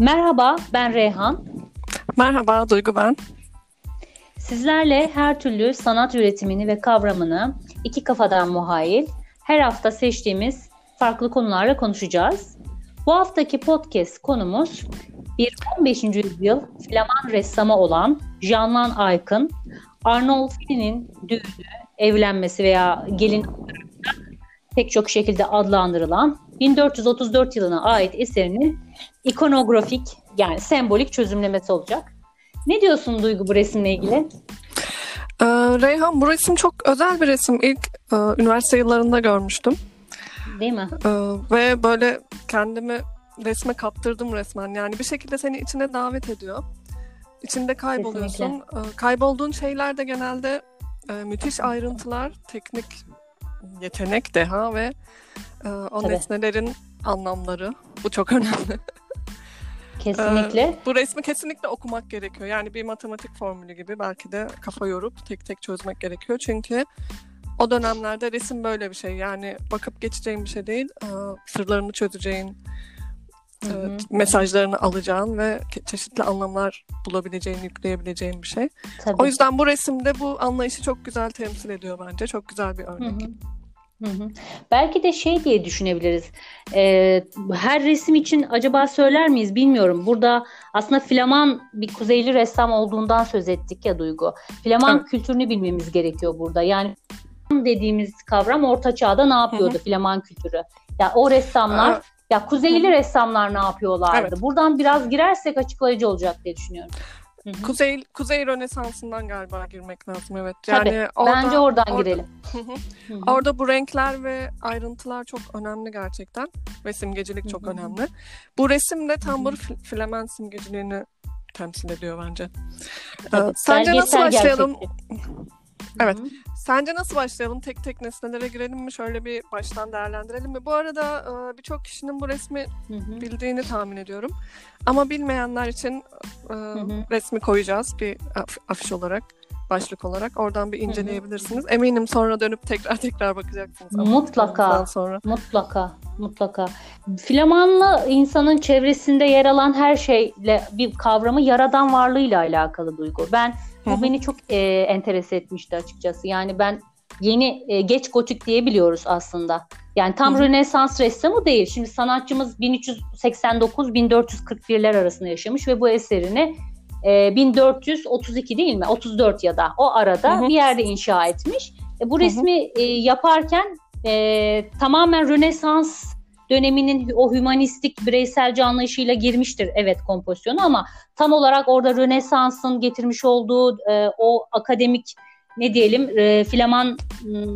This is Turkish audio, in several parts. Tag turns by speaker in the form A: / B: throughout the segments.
A: Merhaba, ben Reyhan.
B: Merhaba, Duygu ben.
A: Sizlerle her türlü sanat üretimini ve kavramını iki kafadan muhayil her hafta seçtiğimiz farklı konularla konuşacağız. Bu haftaki podcast konumuz bir 15. yüzyıl Flaman ressamı olan Jean-Lan Aykın, Arnolfini'nin düğünü, evlenmesi veya gelin pek çok şekilde adlandırılan 1434 yılına ait eserinin ikonografik yani sembolik çözümlemesi olacak. Ne diyorsun Duygu bu resimle ilgili?
B: Ee, Reyhan bu resim çok özel bir resim. İlk e, üniversite yıllarında görmüştüm.
A: Değil mi?
B: Ee, ve böyle kendimi resme kaptırdım resmen. Yani bir şekilde seni içine davet ediyor. İçinde kayboluyorsun. Ee, kaybolduğun şeyler de genelde e, müthiş ayrıntılar, teknik yetenek, deha ve e, o Tabii. nesnelerin anlamları. Bu çok önemli.
A: Kesinlikle. Ee,
B: bu resmi kesinlikle okumak gerekiyor. Yani bir matematik formülü gibi belki de kafa yorup tek tek çözmek gerekiyor. Çünkü o dönemlerde resim böyle bir şey. Yani bakıp geçeceğin bir şey değil. Ee, sırlarını çözeceğin, Hı hı. mesajlarını alacağın ve çeşitli anlamlar bulabileceğin, yükleyebileceğin bir şey. Tabii. O yüzden bu resimde bu anlayışı çok güzel temsil ediyor bence. Çok güzel bir örnek. Hı hı.
A: Hı hı. Belki de şey diye düşünebiliriz. Ee, her resim için acaba söyler miyiz bilmiyorum. Burada aslında Flaman bir kuzeyli ressam olduğundan söz ettik ya Duygu. Flaman evet. kültürünü bilmemiz gerekiyor burada. Yani dediğimiz kavram orta çağda ne yapıyordu hı hı. Flaman kültürü? Ya yani o ressamlar evet. ya kuzeyli hı hı. ressamlar ne yapıyorlardı? Evet. Buradan biraz girersek açıklayıcı olacak diye düşünüyorum.
B: Hı-hı. Kuzey Kuzey Rönesansı'ndan galiba girmek lazım evet.
A: Yani Tabii, orada, bence oradan orada, girelim.
B: Orada bu renkler ve ayrıntılar çok önemli gerçekten ve simgecilik çok Hı-hı. önemli. Bu resim de tam bu Flemen simgeciliğini temsil ediyor bence. Evet, Sence nasıl başlayalım? Gerçekçi. Evet. Hı-hı. Sence nasıl başlayalım? Tek tek nesnelere girelim mi? Şöyle bir baştan değerlendirelim mi? Bu arada e, birçok kişinin bu resmi Hı-hı. bildiğini tahmin ediyorum. Ama bilmeyenler için e, resmi koyacağız bir afiş olarak başlık olarak. Oradan bir inceleyebilirsiniz. Eminim sonra dönüp tekrar tekrar bakacaksınız.
A: Mutlaka. Sonra. Mutlaka. Mutlaka. Flamanlı insanın çevresinde yer alan her şeyle bir kavramı yaradan varlığıyla alakalı duygu. Ben bu Hı-hı. beni çok e, enterese etmişti açıkçası. Yani ben yeni e, geç gotik diyebiliyoruz aslında. Yani tam Hı-hı. Rönesans ressamı değil. Şimdi sanatçımız 1389-1441'ler arasında yaşamış ve bu eserini e, 1432 değil mi? 34 ya da o arada Hı-hı. bir yerde inşa etmiş. E, bu resmi e, yaparken e, tamamen Rönesans döneminin o hümanistik bireyselci anlayışıyla girmiştir evet kompozisyonu ama tam olarak orada Rönesans'ın getirmiş olduğu e, o akademik ne diyelim e, Flaman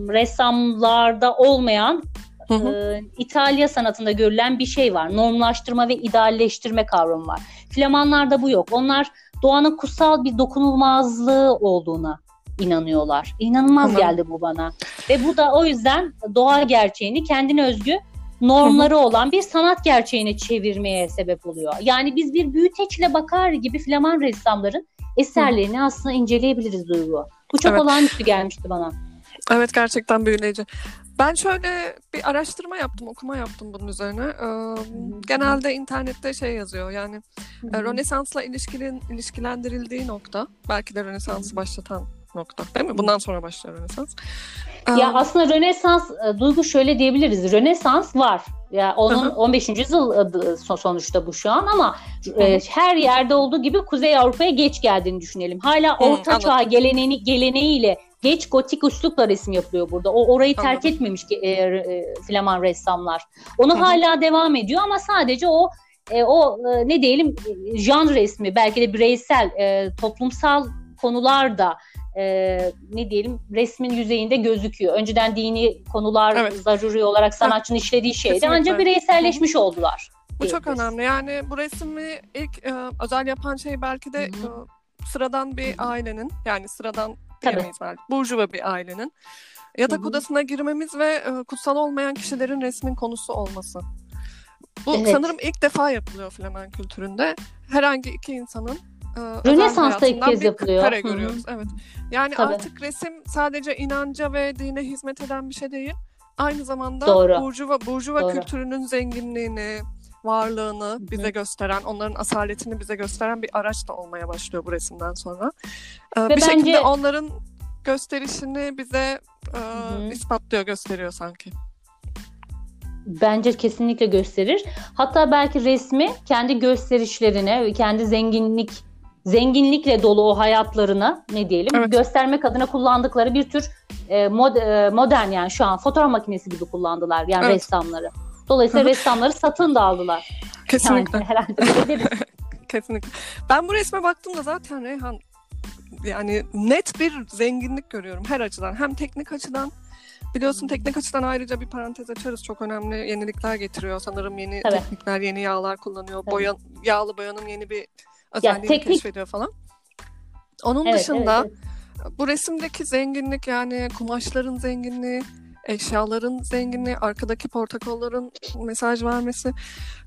A: ressamlarda olmayan Hı hı. E, İtalya sanatında görülen bir şey var. Normlaştırma ve idealleştirme kavramı var. Flamanlarda bu yok. Onlar doğanın kutsal bir dokunulmazlığı olduğuna inanıyorlar. İnanılmaz hı geldi bu bana. Ve bu da o yüzden doğa gerçeğini kendine özgü normları olan bir sanat gerçeğine çevirmeye sebep oluyor. Yani biz bir büyüteçle bakar gibi Flaman ressamların eserlerini aslında inceleyebiliriz Duygu. Bu çok evet. olağanüstü gelmişti bana.
B: Evet gerçekten büyüleyici. Ben şöyle bir araştırma yaptım, okuma yaptım bunun üzerine. Ee, genelde internette şey yazıyor yani e, Rönesans'la ilişkilin, ilişkilendirildiği nokta, belki de Rönesans'ı başlatan nokta değil mi? Bundan sonra başlıyor Rönesans.
A: Ya um, aslında Rönesans e, duygu şöyle diyebiliriz. Rönesans var. Ya onun hı 15. yüzyıl e, sonuçta bu şu an ama e, her yerde olduğu gibi Kuzey Avrupa'ya geç geldiğini düşünelim. Hala Orta Çağ geleneği geleneğiyle geç gotik üslupla resim yapılıyor burada. O orayı terk Anladım. etmemiş ki e, e, Flaman ressamlar. Onu hala devam ediyor ama sadece o e, o e, ne diyelim jan resmi belki de bireysel e, toplumsal konular da e, ne diyelim resmin yüzeyinde gözüküyor. Önceden dini konular evet. zaruri olarak sanatçının işlediği şeydi Kesinlikle. ancak bireyselleşmiş oldular.
B: Bu çok önemli. Yani bu resmi ilk e, özel yapan şey belki de e, sıradan bir ailenin yani sıradan diyemeyiz belki. Burjuva bir ailenin yatak Hı-hı. odasına girmemiz ve e, kutsal olmayan kişilerin resmin konusu olması. Bu evet. sanırım ilk defa yapılıyor Flemen kültüründe. Herhangi iki insanın
A: Rönesans'ta ilk kez yapılıyor.
B: Kare görüyoruz. Evet. Yani Tabii. artık resim sadece inanca ve dine hizmet eden bir şey değil. Aynı zamanda Doğru. burjuva burjuva Doğru. kültürünün zenginliğini, varlığını bize gösteren, onların asaletini bize gösteren bir araç da olmaya başlıyor bu resimden sonra. Ee,
A: Ve
B: bir
A: bence-
B: şekilde onların gösterişini bize e, ispatlıyor, gösteriyor sanki.
A: Bence kesinlikle gösterir. Hatta belki resmi kendi gösterişlerine kendi zenginlik zenginlikle dolu o hayatlarını ne diyelim
B: Evet.
A: göstermek adına kullandıkları bir tür e, mod, e, modern yani şu an fotoğraf makinesi gibi kullandılar yani
B: Evet.
A: ressamları. Dolayısıyla ressamları satın da aldılar.
B: Kesinlikle.
A: Yani herhalde.
B: Kesinlikle. Ben bu resme baktığımda zaten Reyhan yani net bir zenginlik görüyorum her açıdan. Hem teknik açıdan biliyorsun teknik açıdan ayrıca bir parantez açarız. Çok önemli yenilikler getiriyor. Sanırım yeni
A: Tabii.
B: teknikler, yeni yağlar kullanıyor.
A: Tabii.
B: Boya, yağlı boyanın yeni bir özelliğini
A: teknik-
B: keşfediyor falan. Onun
A: Evet,
B: dışında
A: evet, evet.
B: bu resimdeki zenginlik yani kumaşların zenginliği, eşyaların zenginliği, arkadaki portakalların mesaj vermesi.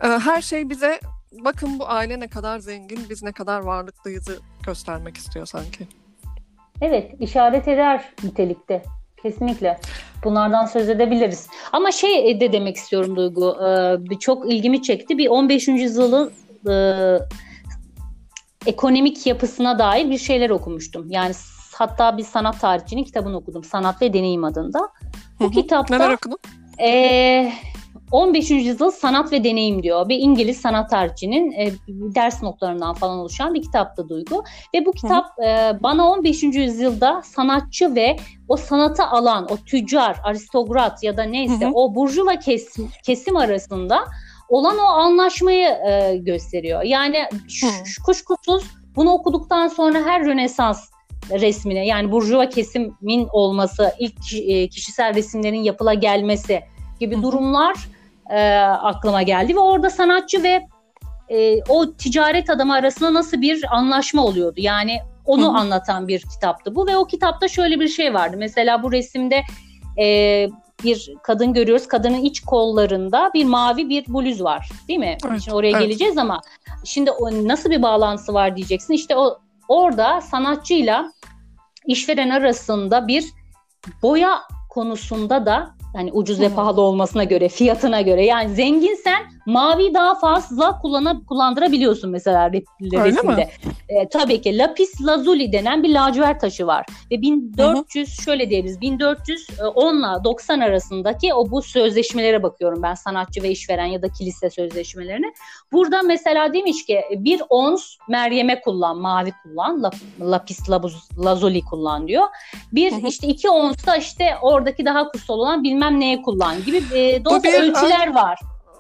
B: e, Her şey bize bakın bu aile ne kadar zengin, biz ne kadar varlıklıyızı göstermek istiyor sanki.
A: Evet, işaret eder nitelikte. Kesinlikle. Bunlardan söz edebiliriz. Ama şey de demek istiyorum Duygu. e, bir çok ilgimi çekti. Bir 15. yüzyılın ekonomik yapısına dair bir şeyler okumuştum. Yani hatta bir sanat tarihçinin kitabını okudum. Sanat ve Deneyim adında. Bu
B: Hı hı.
A: kitapta
B: Neler okudun?
A: ee, 15. yüzyıl sanat ve deneyim diyor. Bir İngiliz sanat tarihçinin e, ders notlarından falan oluşan bir kitaptı Duygu. Ve bu kitap e, bana 15. yüzyılda sanatçı ve o sanatı alan, o tüccar, aristokrat ya da neyse
B: Hı hı.
A: o burjuva kesim, kesim arasında olan o anlaşmayı e, gösteriyor. Yani ş- kuşkusuz bunu okuduktan sonra her Rönesans resmine yani burjuva kesimin olması, ilk e, kişisel resimlerin yapıla gelmesi gibi durumlar e, aklıma geldi ve orada sanatçı ve e, o ticaret adamı arasında nasıl bir anlaşma oluyordu. Yani onu anlatan bir kitaptı bu ve o kitapta şöyle bir şey vardı. Mesela bu resimde e, bir kadın görüyoruz. Kadının iç kollarında bir mavi bir bluz var değil mi?
B: Evet,
A: Şimdi oraya
B: evet.
A: geleceğiz ama şimdi o nasıl bir bağlantısı var diyeceksin. İşte o orada sanatçıyla işveren arasında bir boya konusunda da yani ucuz ve pahalı olmasına göre, fiyatına göre yani zenginsen mavi daha fazla kullanıp kullandırabiliyorsun mesela re-
B: Öyle
A: resimde.
B: mi?
A: E, tabii ki lapis lazuli denen bir lacivert taşı var ve 1400 şöyle diyebiliriz 1410 ile 90 arasındaki o bu sözleşmelere bakıyorum ben sanatçı ve işveren ya da kilise sözleşmelerine. Burada mesela demiş ki bir ons Meryem'e kullan, mavi kullan, lap- lapis labuz- lazuli kullan diyor. Bir
B: Hı hı.
A: işte iki ons da işte oradaki daha kutsal olan bilmem neye kullan gibi e, dolayısıyla
B: bir
A: ölçüler var.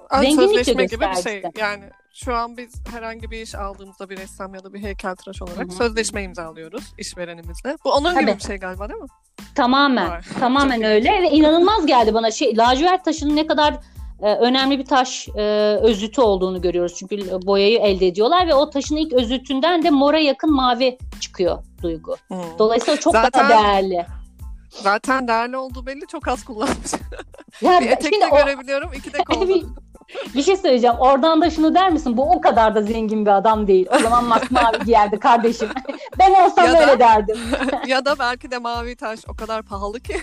B: Ön
A: Zenginlik de
B: sözleşme gibi bir şey. Yani şu an biz herhangi bir iş aldığımızda bir ressam ya da bir heykeltıraş olarak
A: Hı hı.
B: sözleşme imzalıyoruz işverenimizle. Bu onun
A: Tabii.
B: gibi bir şey galiba değil mi?
A: Tamamen,
B: Vay,
A: tamamen öyle ve inanılmaz geldi bana. Şey, lacivert taşının ne kadar e, önemli bir taş e, özütü olduğunu görüyoruz. Çünkü boyayı elde ediyorlar ve o taşın ilk özütünden de mora yakın mavi çıkıyor Duygu.
B: Hmm.
A: Dolayısıyla çok
B: Zaten-
A: daha değerli.
B: Zaten değerli olduğu belli çok az kullanmış.
A: Ya,
B: bir etekte
A: şimdi o-
B: görebiliyorum iki de kolda.
A: bir, bir şey söyleyeceğim. Oradan da şunu der misin? Bu o kadar da zengin bir adam değil. O zaman masmavi giyerdi kardeşim. ben olsam
B: Ya da-
A: öyle derdim.
B: ya da belki de mavi taş o kadar pahalı ki.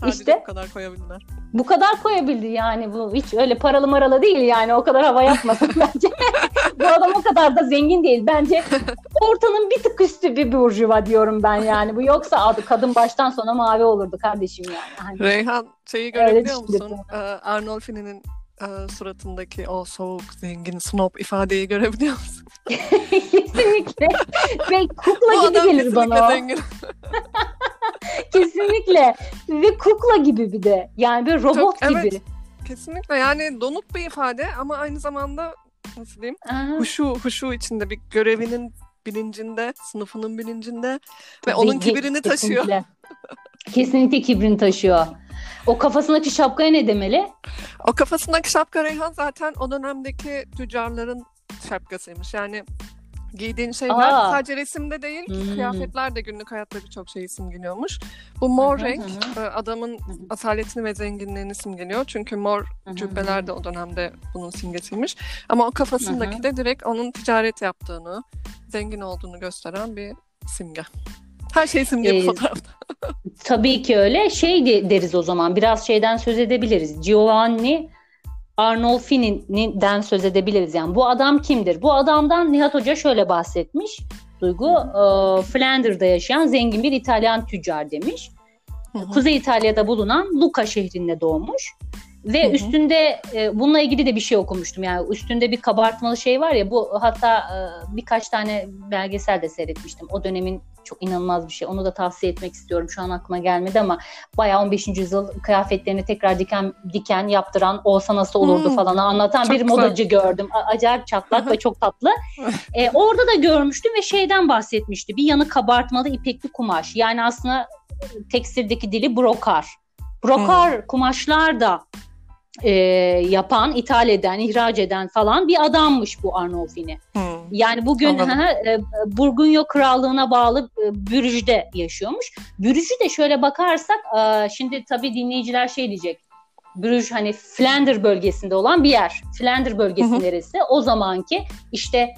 B: Sadece
A: İşte.
B: bu kadar koyabildiler.
A: Bu kadar koyabildi yani bu hiç öyle paralı maralı değil yani o kadar hava yapmasın bence. bu adam o kadar da zengin değil bence ortanın bir tık üstü bir burjuva diyorum ben yani bu yoksa adı kadın baştan sona mavi olurdu kardeşim yani. Hani
B: Reyhan şeyi görebiliyor musun? Ee, Arnolfi'nin e, suratındaki o soğuk, zengin, snob ifadeyi görebiliyor musun?
A: kesinlikle ve kukla gibi gelir bana o.
B: zengin.
A: Kesinlikle ve kukla gibi bir de yani bir robot
B: Çok-
A: gibi.
B: evet. Kesinlikle yani donuk bir ifade ama aynı zamanda nasıl diyeyim?
A: Aa,
B: Huşu, huşu içinde bir görevinin bilincinde, sınıfının bilincinde ve
A: tabii
B: onun
A: ki,
B: kibrini taşıyor.
A: Kesinlikle. Kibrini taşıyor. O kafasındaki şapkaya ne demeli?
B: O kafasındaki şapka Reyhan zaten o dönemdeki tüccarların şapkasıymış. Yani giydiğin şeyler
A: Aa.
B: sadece resimde değil,
A: Hmm.
B: kıyafetler de günlük hayatta birçok şeyi simgeliyormuş. Bu mor
A: Hı hı,
B: renk
A: hı
B: e, adamın asaletini ve zenginliğini simgeliyor. Çünkü mor cübbeler de o dönemde bunun simgesiymiş. Ama o kafasındaki de direkt onun ticaret yaptığını, zengin olduğunu gösteren bir simge. Her şey simge
A: Ee,
B: bu fotoğrafta.
A: Tabii ki öyle. Şey de- deriz o zaman biraz şeyden söz edebiliriz. Giovanni Arnolfini'den söz edebiliriz. Yani bu adam kimdir? Bu adamdan Nihat Hoca şöyle bahsetmiş. Duygu, e, Flander'da yaşayan zengin bir İtalyan tüccar demiş. Hı hı. Kuzey İtalya'da bulunan Lucca şehrinde doğmuş. Ve hı hı. üstünde e, bununla ilgili de bir şey okumuştum. Yani üstünde bir kabartmalı şey var ya bu hatta e, birkaç tane belgesel de seyretmiştim. O dönemin çok inanılmaz bir şey. Onu da tavsiye etmek istiyorum. Şu an aklıma gelmedi ama bayağı 15. yüzyıl kıyafetlerini tekrar diken diken yaptıran olsa nasıl olurdu hmm, falan anlatan bir güzel. modacı gördüm. Acayip çatlak ve çok tatlı. Ee, orada da görmüştüm ve şeyden bahsetmişti. Bir yanı kabartmalı ipekli kumaş. Yani aslında tekstildeki dili brokar. Brokar hmm. kumaşlar da e, yapan, ithal eden, ihraç eden falan bir adammış bu Arnolfini. Hmm. Yani bugün ha, e, Burgunyo Krallığı'na bağlı e, Bürüj'de yaşıyormuş. Bürüj'ü de şöyle bakarsak e, şimdi tabii dinleyiciler şey diyecek. Brüj hani Flander bölgesinde olan bir yer. Flander bölgesi hı hı. neresi? O zamanki işte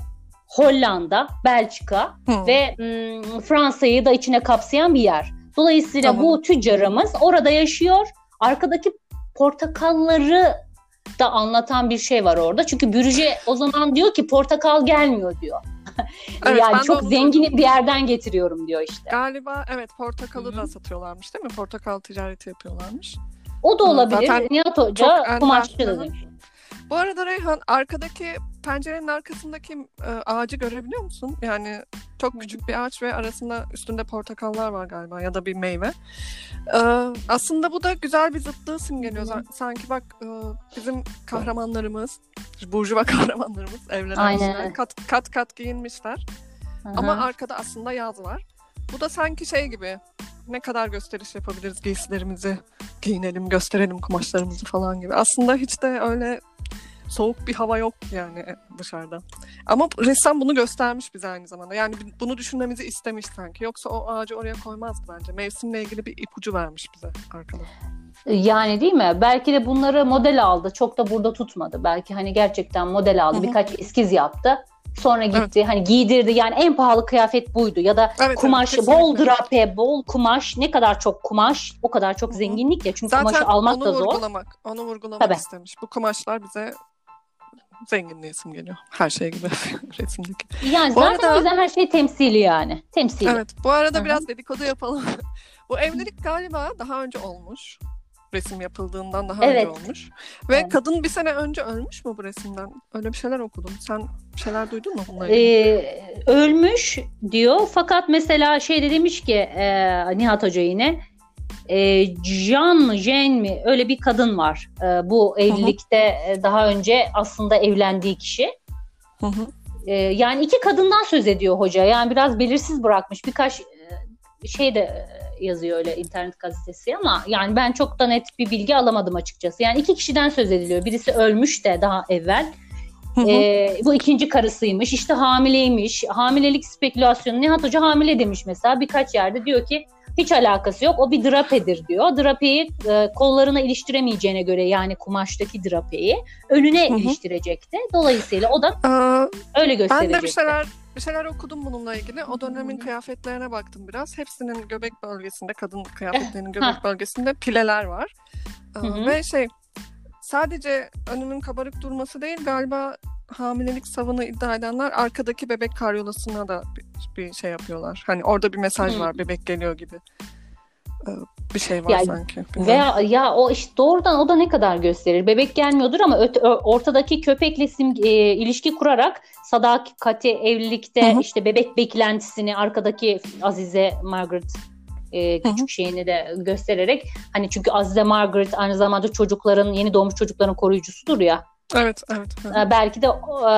A: Hollanda, Belçika hı. ve m, Fransa'yı da içine kapsayan bir yer. Dolayısıyla tamam. bu tüccarımız orada yaşıyor. Arkadaki portakalları da anlatan bir şey var orada. Çünkü Bürüje o zaman diyor ki portakal gelmiyor diyor. Evet, yani çok zengin bir yerden getiriyorum diyor işte.
B: Galiba evet portakalı Hı-hı. da satıyorlarmış değil mi? Portakal ticareti yapıyorlarmış.
A: O da olabilir. Zaten Nihat Hoca kumaşçı da demiş.
B: Bu arada Reyhan arkadaki pencerenin arkasındaki e, ağacı görebiliyor musun? Yani çok küçük bir ağaç ve arasında üstünde portakallar var galiba ya da bir meyve. E, aslında bu da güzel bir zıtlığı simgeliyor. Sanki bak e, bizim kahramanlarımız, burjuva kahramanlarımız evlenmişler. Kat, kat kat giyinmişler. Hı-hı. Ama arkada aslında yaz var. Bu da sanki şey gibi ne kadar gösteriş yapabiliriz giysilerimizi giyinelim gösterelim kumaşlarımızı falan gibi. Aslında hiç de öyle soğuk bir hava yok yani dışarıda. Ama ressam bunu göstermiş bize aynı zamanda. Yani bunu düşünmemizi istemiş sanki. Yoksa o ağacı oraya koymazdı bence. Mevsimle ilgili bir ipucu vermiş bize arkada.
A: Yani değil mi? Belki de bunları model aldı. Çok da burada tutmadı. Belki hani gerçekten model aldı. Hı-hı. Birkaç eskiz yaptı. Sonra gitti evet. hani giydirdi yani en pahalı kıyafet buydu ya da evet, kumaş evet, bol drape bol kumaş ne kadar çok kumaş o kadar çok zenginlik ya çünkü Zaten kumaşı almak da zor.
B: Zaten onu vurgulamak onu vurgulamak Tabii. istemiş. Bu kumaşlar bize zenginliğe geliyor. Her şey gibi resimdeki.
A: Yani bu zaten arada, o yüzden her şey temsili yani. Temsili.
B: Evet. Bu arada Hı-hı. biraz dedikodu yapalım. bu evlilik galiba daha önce olmuş. Resim yapıldığından daha evet. önce olmuş. Ve evet. kadın bir sene önce ölmüş mü bu resimden? Öyle bir şeyler okudum. Sen bir şeyler duydun mu bununla
A: Ee, ölmüş diyor. Fakat mesela şey de demiş ki e, Nihat Hoca yine e, Jean mı Jane mi öyle bir kadın var. E, bu evlilikte hı hı. daha önce aslında evlendiği kişi. Hı hı. E, yani iki kadından söz ediyor hoca. Yani biraz belirsiz bırakmış. Birkaç e, şey de yazıyor öyle internet gazetesi ama yani ben çok da net bir bilgi alamadım açıkçası. Yani iki kişiden söz ediliyor. Birisi ölmüş de daha evvel. Hı hı. E, bu ikinci karısıymış. İşte hamileymiş. Hamilelik spekülasyonu. Nihat Hoca hamile demiş mesela. Birkaç yerde diyor ki hiç alakası yok. O bir drapedir diyor. Drapeyi e, kollarına iliştiremeyeceğine göre yani kumaştaki drapeyi önüne Hı-hı. iliştirecekti. Dolayısıyla o da ee, öyle gösterecekti.
B: Ben de bir şeyler bir şeyler okudum bununla ilgili. O dönemin kıyafetlerine baktım biraz. Hepsinin göbek bölgesinde, kadın kıyafetlerinin göbek bölgesinde pileler var. Ee, ve şey sadece önünün kabarık durması değil galiba hamilelik savını iddia edenler arkadaki bebek karyolasına da bir, bir şey yapıyorlar. Hani orada bir mesaj var bebek geliyor gibi. Ee, bir şey var ya, sanki.
A: Veya ya o işte doğrudan o da ne kadar gösterir. Bebek gelmiyordur ama öte, ortadaki köpekle sim, e, ilişki kurarak sadakati evlilikte Hı-hı. işte bebek beklentisini arkadaki Azize Margaret e, küçük Hı-hı. şeyini de göstererek hani çünkü Azize Margaret aynı zamanda çocukların yeni doğmuş çocukların koruyucusudur ya.
B: Evet, evet.
A: evet. Belki de e,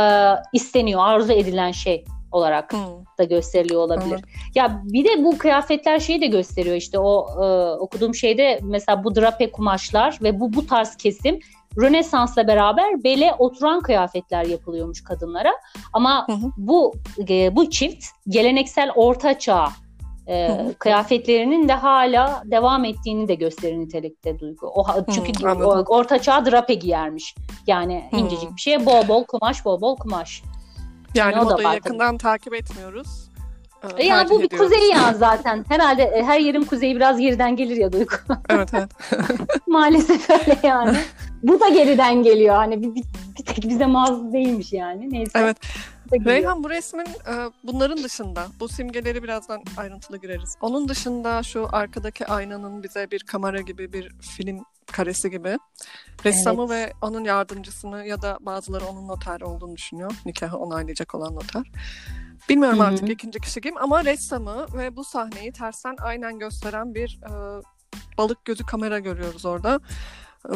A: isteniyor, arzu edilen şey olarak hmm. da gösteriliyor olabilir. Evet. Ya bir de bu kıyafetler şeyi de gösteriyor işte o e, okuduğum şeyde mesela bu drape kumaşlar ve bu bu tarz kesim Rönesans'la beraber bele oturan kıyafetler yapılıyormuş kadınlara. Ama hı hı. bu e, bu çift geleneksel orta çağ e, kıyafetlerinin de hala devam ettiğini de gösterir nitelikte duygu. O çünkü hmm, o, orta çağ drape giyermiş. Yani hmm. incecik bir şey, bol bol kumaş, bol bol kumaş.
B: Yani, yani modayı yakından tabii. takip etmiyoruz.
A: Ee, yani bu bir ediyoruz. kuzey ya zaten. Herhalde e, her yerin kuzeyi biraz geriden gelir ya Duygu.
B: Evet evet.
A: Maalesef öyle yani. bu da geriden geliyor. Hani bir, bir, bir tek bize mahsus değilmiş yani. Neyse.
B: Evet. Reyhan bu resmin e, bunların dışında bu simgeleri birazdan ayrıntılı gireriz. Onun dışında şu arkadaki aynanın bize bir kamera gibi bir film karesi gibi ressamı evet. ve onun yardımcısını ya da bazıları onun noter olduğunu düşünüyor. Nikahı onaylayacak olan noter. Bilmiyorum Hı-hı. artık ikinci kişi kim ama ressamı ve bu sahneyi tersten aynen gösteren bir e, balık gözü kamera görüyoruz orada.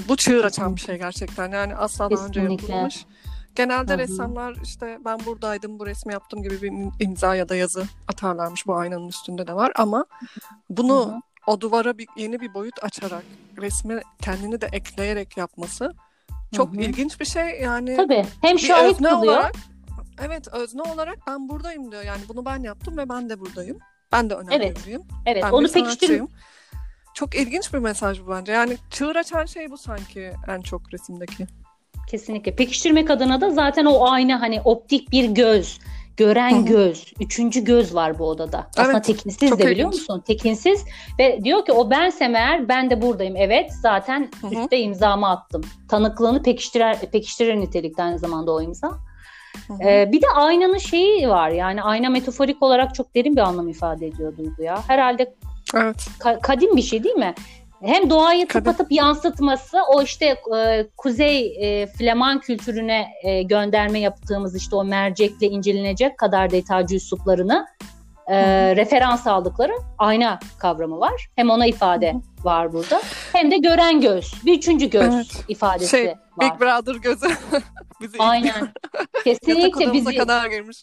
B: Bu çığır açan bir şey gerçekten. Yani asla daha önce yapılmamış. Genelde Hı-hı. ressamlar işte ben buradaydım bu resmi yaptım gibi bir imza ya da yazı atarlarmış bu aynanın üstünde de var ama bunu Hı-hı. o duvara bir, yeni bir boyut açarak resmi kendini de ekleyerek yapması çok Hı-hı. ilginç bir şey yani.
A: Tabii hem şahit kılıyor.
B: Olarak, evet özne olarak ben buradayım diyor yani bunu ben yaptım ve ben de buradayım. Ben de önemliyim.
A: Evet, evet. Ben onu pekiştir
B: çok ilginç bir mesaj bu bence. Yani çığır açan şey bu sanki en çok resimdeki.
A: Kesinlikle. Pekiştirmek adına da zaten o ayna hani optik bir göz, gören Hı-hı. göz, üçüncü göz var bu odada. Aslında evet, tekinsiz de biliyor ilginç. musun? Tekinsiz ve diyor ki o bensem eğer ben de buradayım. Evet zaten Hı-hı. üstte imzamı attım. Tanıklığını pekiştirer, pekiştirir nitelikte aynı zamanda o imza. Ee, bir de aynanın şeyi var yani ayna metaforik olarak çok derin bir anlam ifade ediyor Duygu ya. Herhalde
B: Evet.
A: Ka- kadim bir şey değil mi? Hem doğayı tıpatıp yansıtması o işte e, kuzey e, Fleman kültürüne e, gönderme yaptığımız işte o mercekle incelenecek kadar detaycı üsluplarını e, referans aldıkları ayna kavramı var. Hem ona ifade Hı-hı. var burada hem de gören göz, bir üçüncü göz evet. ifadesi
B: şey,
A: var.
B: Big Brother gözü.
A: bizi Aynen. Kesinlikle bizi
B: kadar girmiş.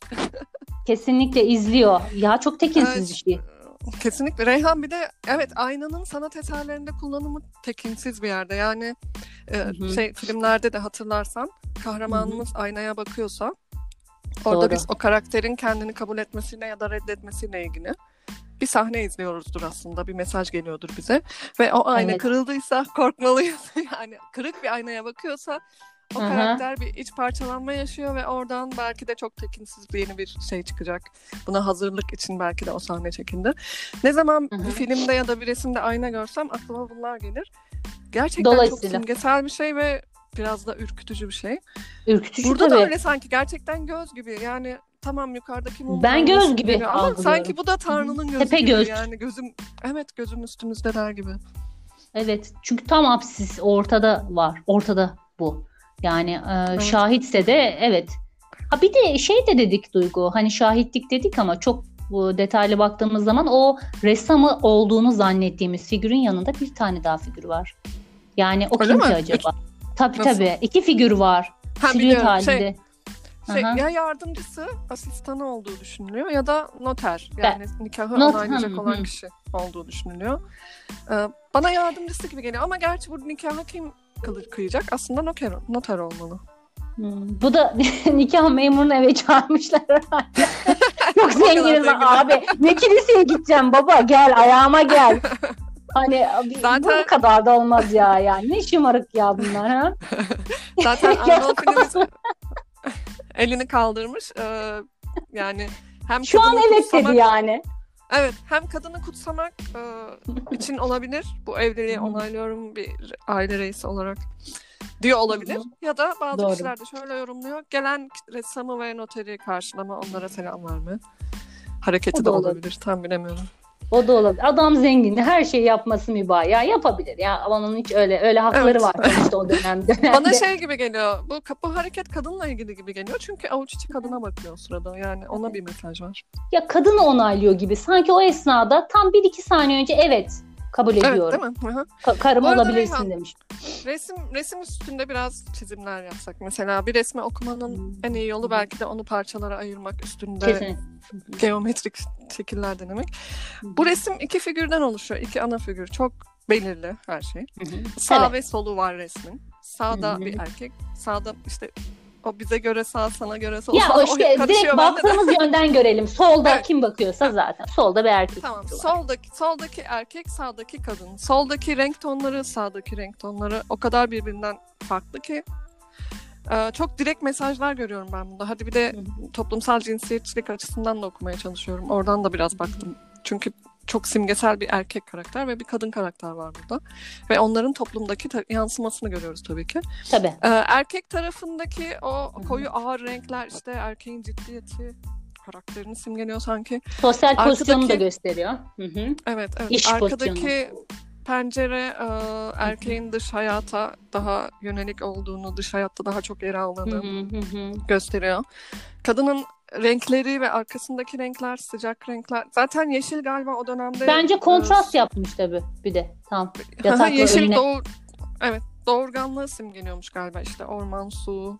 A: kesinlikle izliyor. Ya çok tekinsiz evet. bir şey.
B: Kesinlikle. Reyhan bir de evet aynanın sanat eserlerinde kullanımı tekinsiz bir yerde. Yani e, şey filmlerde de hatırlarsan kahramanımız Hı-hı. aynaya bakıyorsa orada Doğru. biz o karakterin kendini kabul etmesiyle ya da reddetmesiyle ilgili bir sahne izliyoruzdur aslında. Bir mesaj geliyordur bize. Ve o ayna evet. kırıldıysa korkmalıyız. yani kırık bir aynaya bakıyorsa o Aha. karakter bir iç parçalanma yaşıyor ve oradan belki de çok tekinsiz bir yeni bir şey çıkacak. Buna hazırlık için belki de o sahne çekildi. Ne zaman Aha. bir filmde ya da bir resimde ayna görsem aklıma bunlar gelir. Gerçekten çok simgesel bir şey ve biraz da ürkütücü bir şey.
A: Ürkütücü
B: Burada
A: tabii.
B: da öyle sanki gerçekten göz gibi. Yani tamam yukarıdaki mum
A: Ben göz gibi
B: ama sanki bu da Tanrı'nın gözü Tepe gibi. Göz. Yani gözüm evet gözüm üstümüzde der gibi.
A: Evet çünkü tam apsis ortada var. Ortada bu. Yani e, evet. şahitse de evet. Ha bir de şey de dedik Duygu. Hani şahitlik dedik ama çok bu detaylı baktığımız zaman o ressamı olduğunu zannettiğimiz figürün yanında bir tane daha figür var. Yani o Öyle kim mi? ki acaba? Tabii Nasıl? tabii. İki figür var. Ha, Silüet halinde.
B: Şey, şey ya yardımcısı, asistanı olduğu düşünülüyor ya da noter. Yani ben, nikahı not, onaylayacak hı, olan hı. kişi olduğu düşünülüyor. Ee, bana yardımcısı gibi geliyor ama gerçi bu nikahı kim kıyacak aslında noter, noter olmalı.
A: Hmm, bu da nikah memurunu eve çağırmışlar herhalde. Çok zenginiz abi. Ne kiliseye gideceğim baba gel ayağıma gel. Hani Zaten... bu kadar da olmaz ya yani. Ne şımarık ya bunlar ha.
B: Zaten Arnolfin'imiz elini kaldırmış. Ee, yani hem
A: Şu an evet kutsamak... dedi yani.
B: Evet hem kadını kutsamak e, için olabilir. Bu evliliği onaylıyorum bir aile reisi olarak diyor olabilir. Ya da bazı Doğru. kişiler de şöyle yorumluyor. Gelen ressamı ve noteri karşılama onlara selam verme. Hareketi de olabilir. olabilir. Tam bilemiyorum.
A: O da olabilir. Adam zengin. Her şeyi yapması mübah. Ya yapabilir. Ya onun hiç öyle öyle hakları evet. var işte o dönem dönemde.
B: Bana şey gibi geliyor. Bu bu hareket kadınla ilgili gibi geliyor. Çünkü avuç içi kadına bakıyor sırada. Yani ona bir mesaj var.
A: Ya kadını onaylıyor gibi. Sanki o esnada tam bir iki saniye önce evet kabul ediyorum.
B: Evet değil mi?
A: Ka- karım olabilirsin Reyhan, demiş.
B: Resim resim üstünde biraz çizimler yapsak. Mesela bir resmi okumanın hmm. en iyi yolu belki de onu parçalara ayırmak üstünde Kesinlikle. geometrik şekiller denemek. Hmm. Bu resim iki figürden oluşuyor. İki ana figür. Çok belirli her şey. Sağ evet. ve solu var resmin. Sağda bir erkek, sağda işte o bize göre sağ, sana göre sol.
A: Ya o işte o direkt baktığımız yönden görelim. Solda evet. kim bakıyorsa zaten. Solda bir erkek.
B: Tamam. Soldaki soldaki erkek, sağdaki kadın. Soldaki renk tonları, sağdaki renk tonları o kadar birbirinden farklı ki. Ee, çok direkt mesajlar görüyorum ben bunda. Hadi bir de toplumsal cinsiyetçilik açısından da okumaya çalışıyorum. Oradan da biraz baktım. Çünkü çok simgesel bir erkek karakter ve bir kadın karakter var burada. Ve onların toplumdaki ta- yansımasını görüyoruz tabii ki.
A: Tabii.
B: Ee, erkek tarafındaki o koyu ağır renkler işte erkeğin ciddiyeti karakterini simgeliyor sanki.
A: Sosyal
B: Arkadaki-
A: pozisyonu da gösteriyor. Hı hı.
B: Evet, evet.
A: İş
B: Arkadaki pencere e, erkeğin dış hayata daha yönelik olduğunu, dış hayatta daha çok yer aldığını gösteriyor. Kadının renkleri ve arkasındaki renkler, sıcak renkler. Zaten yeşil galiba o dönemde.
A: Bence kontrast
B: e,
A: yapmış tabii bir de tam. Yatakla
B: yeşil
A: önüne.
B: doğu evet doğurganlığı simgeliyormuş galiba işte orman su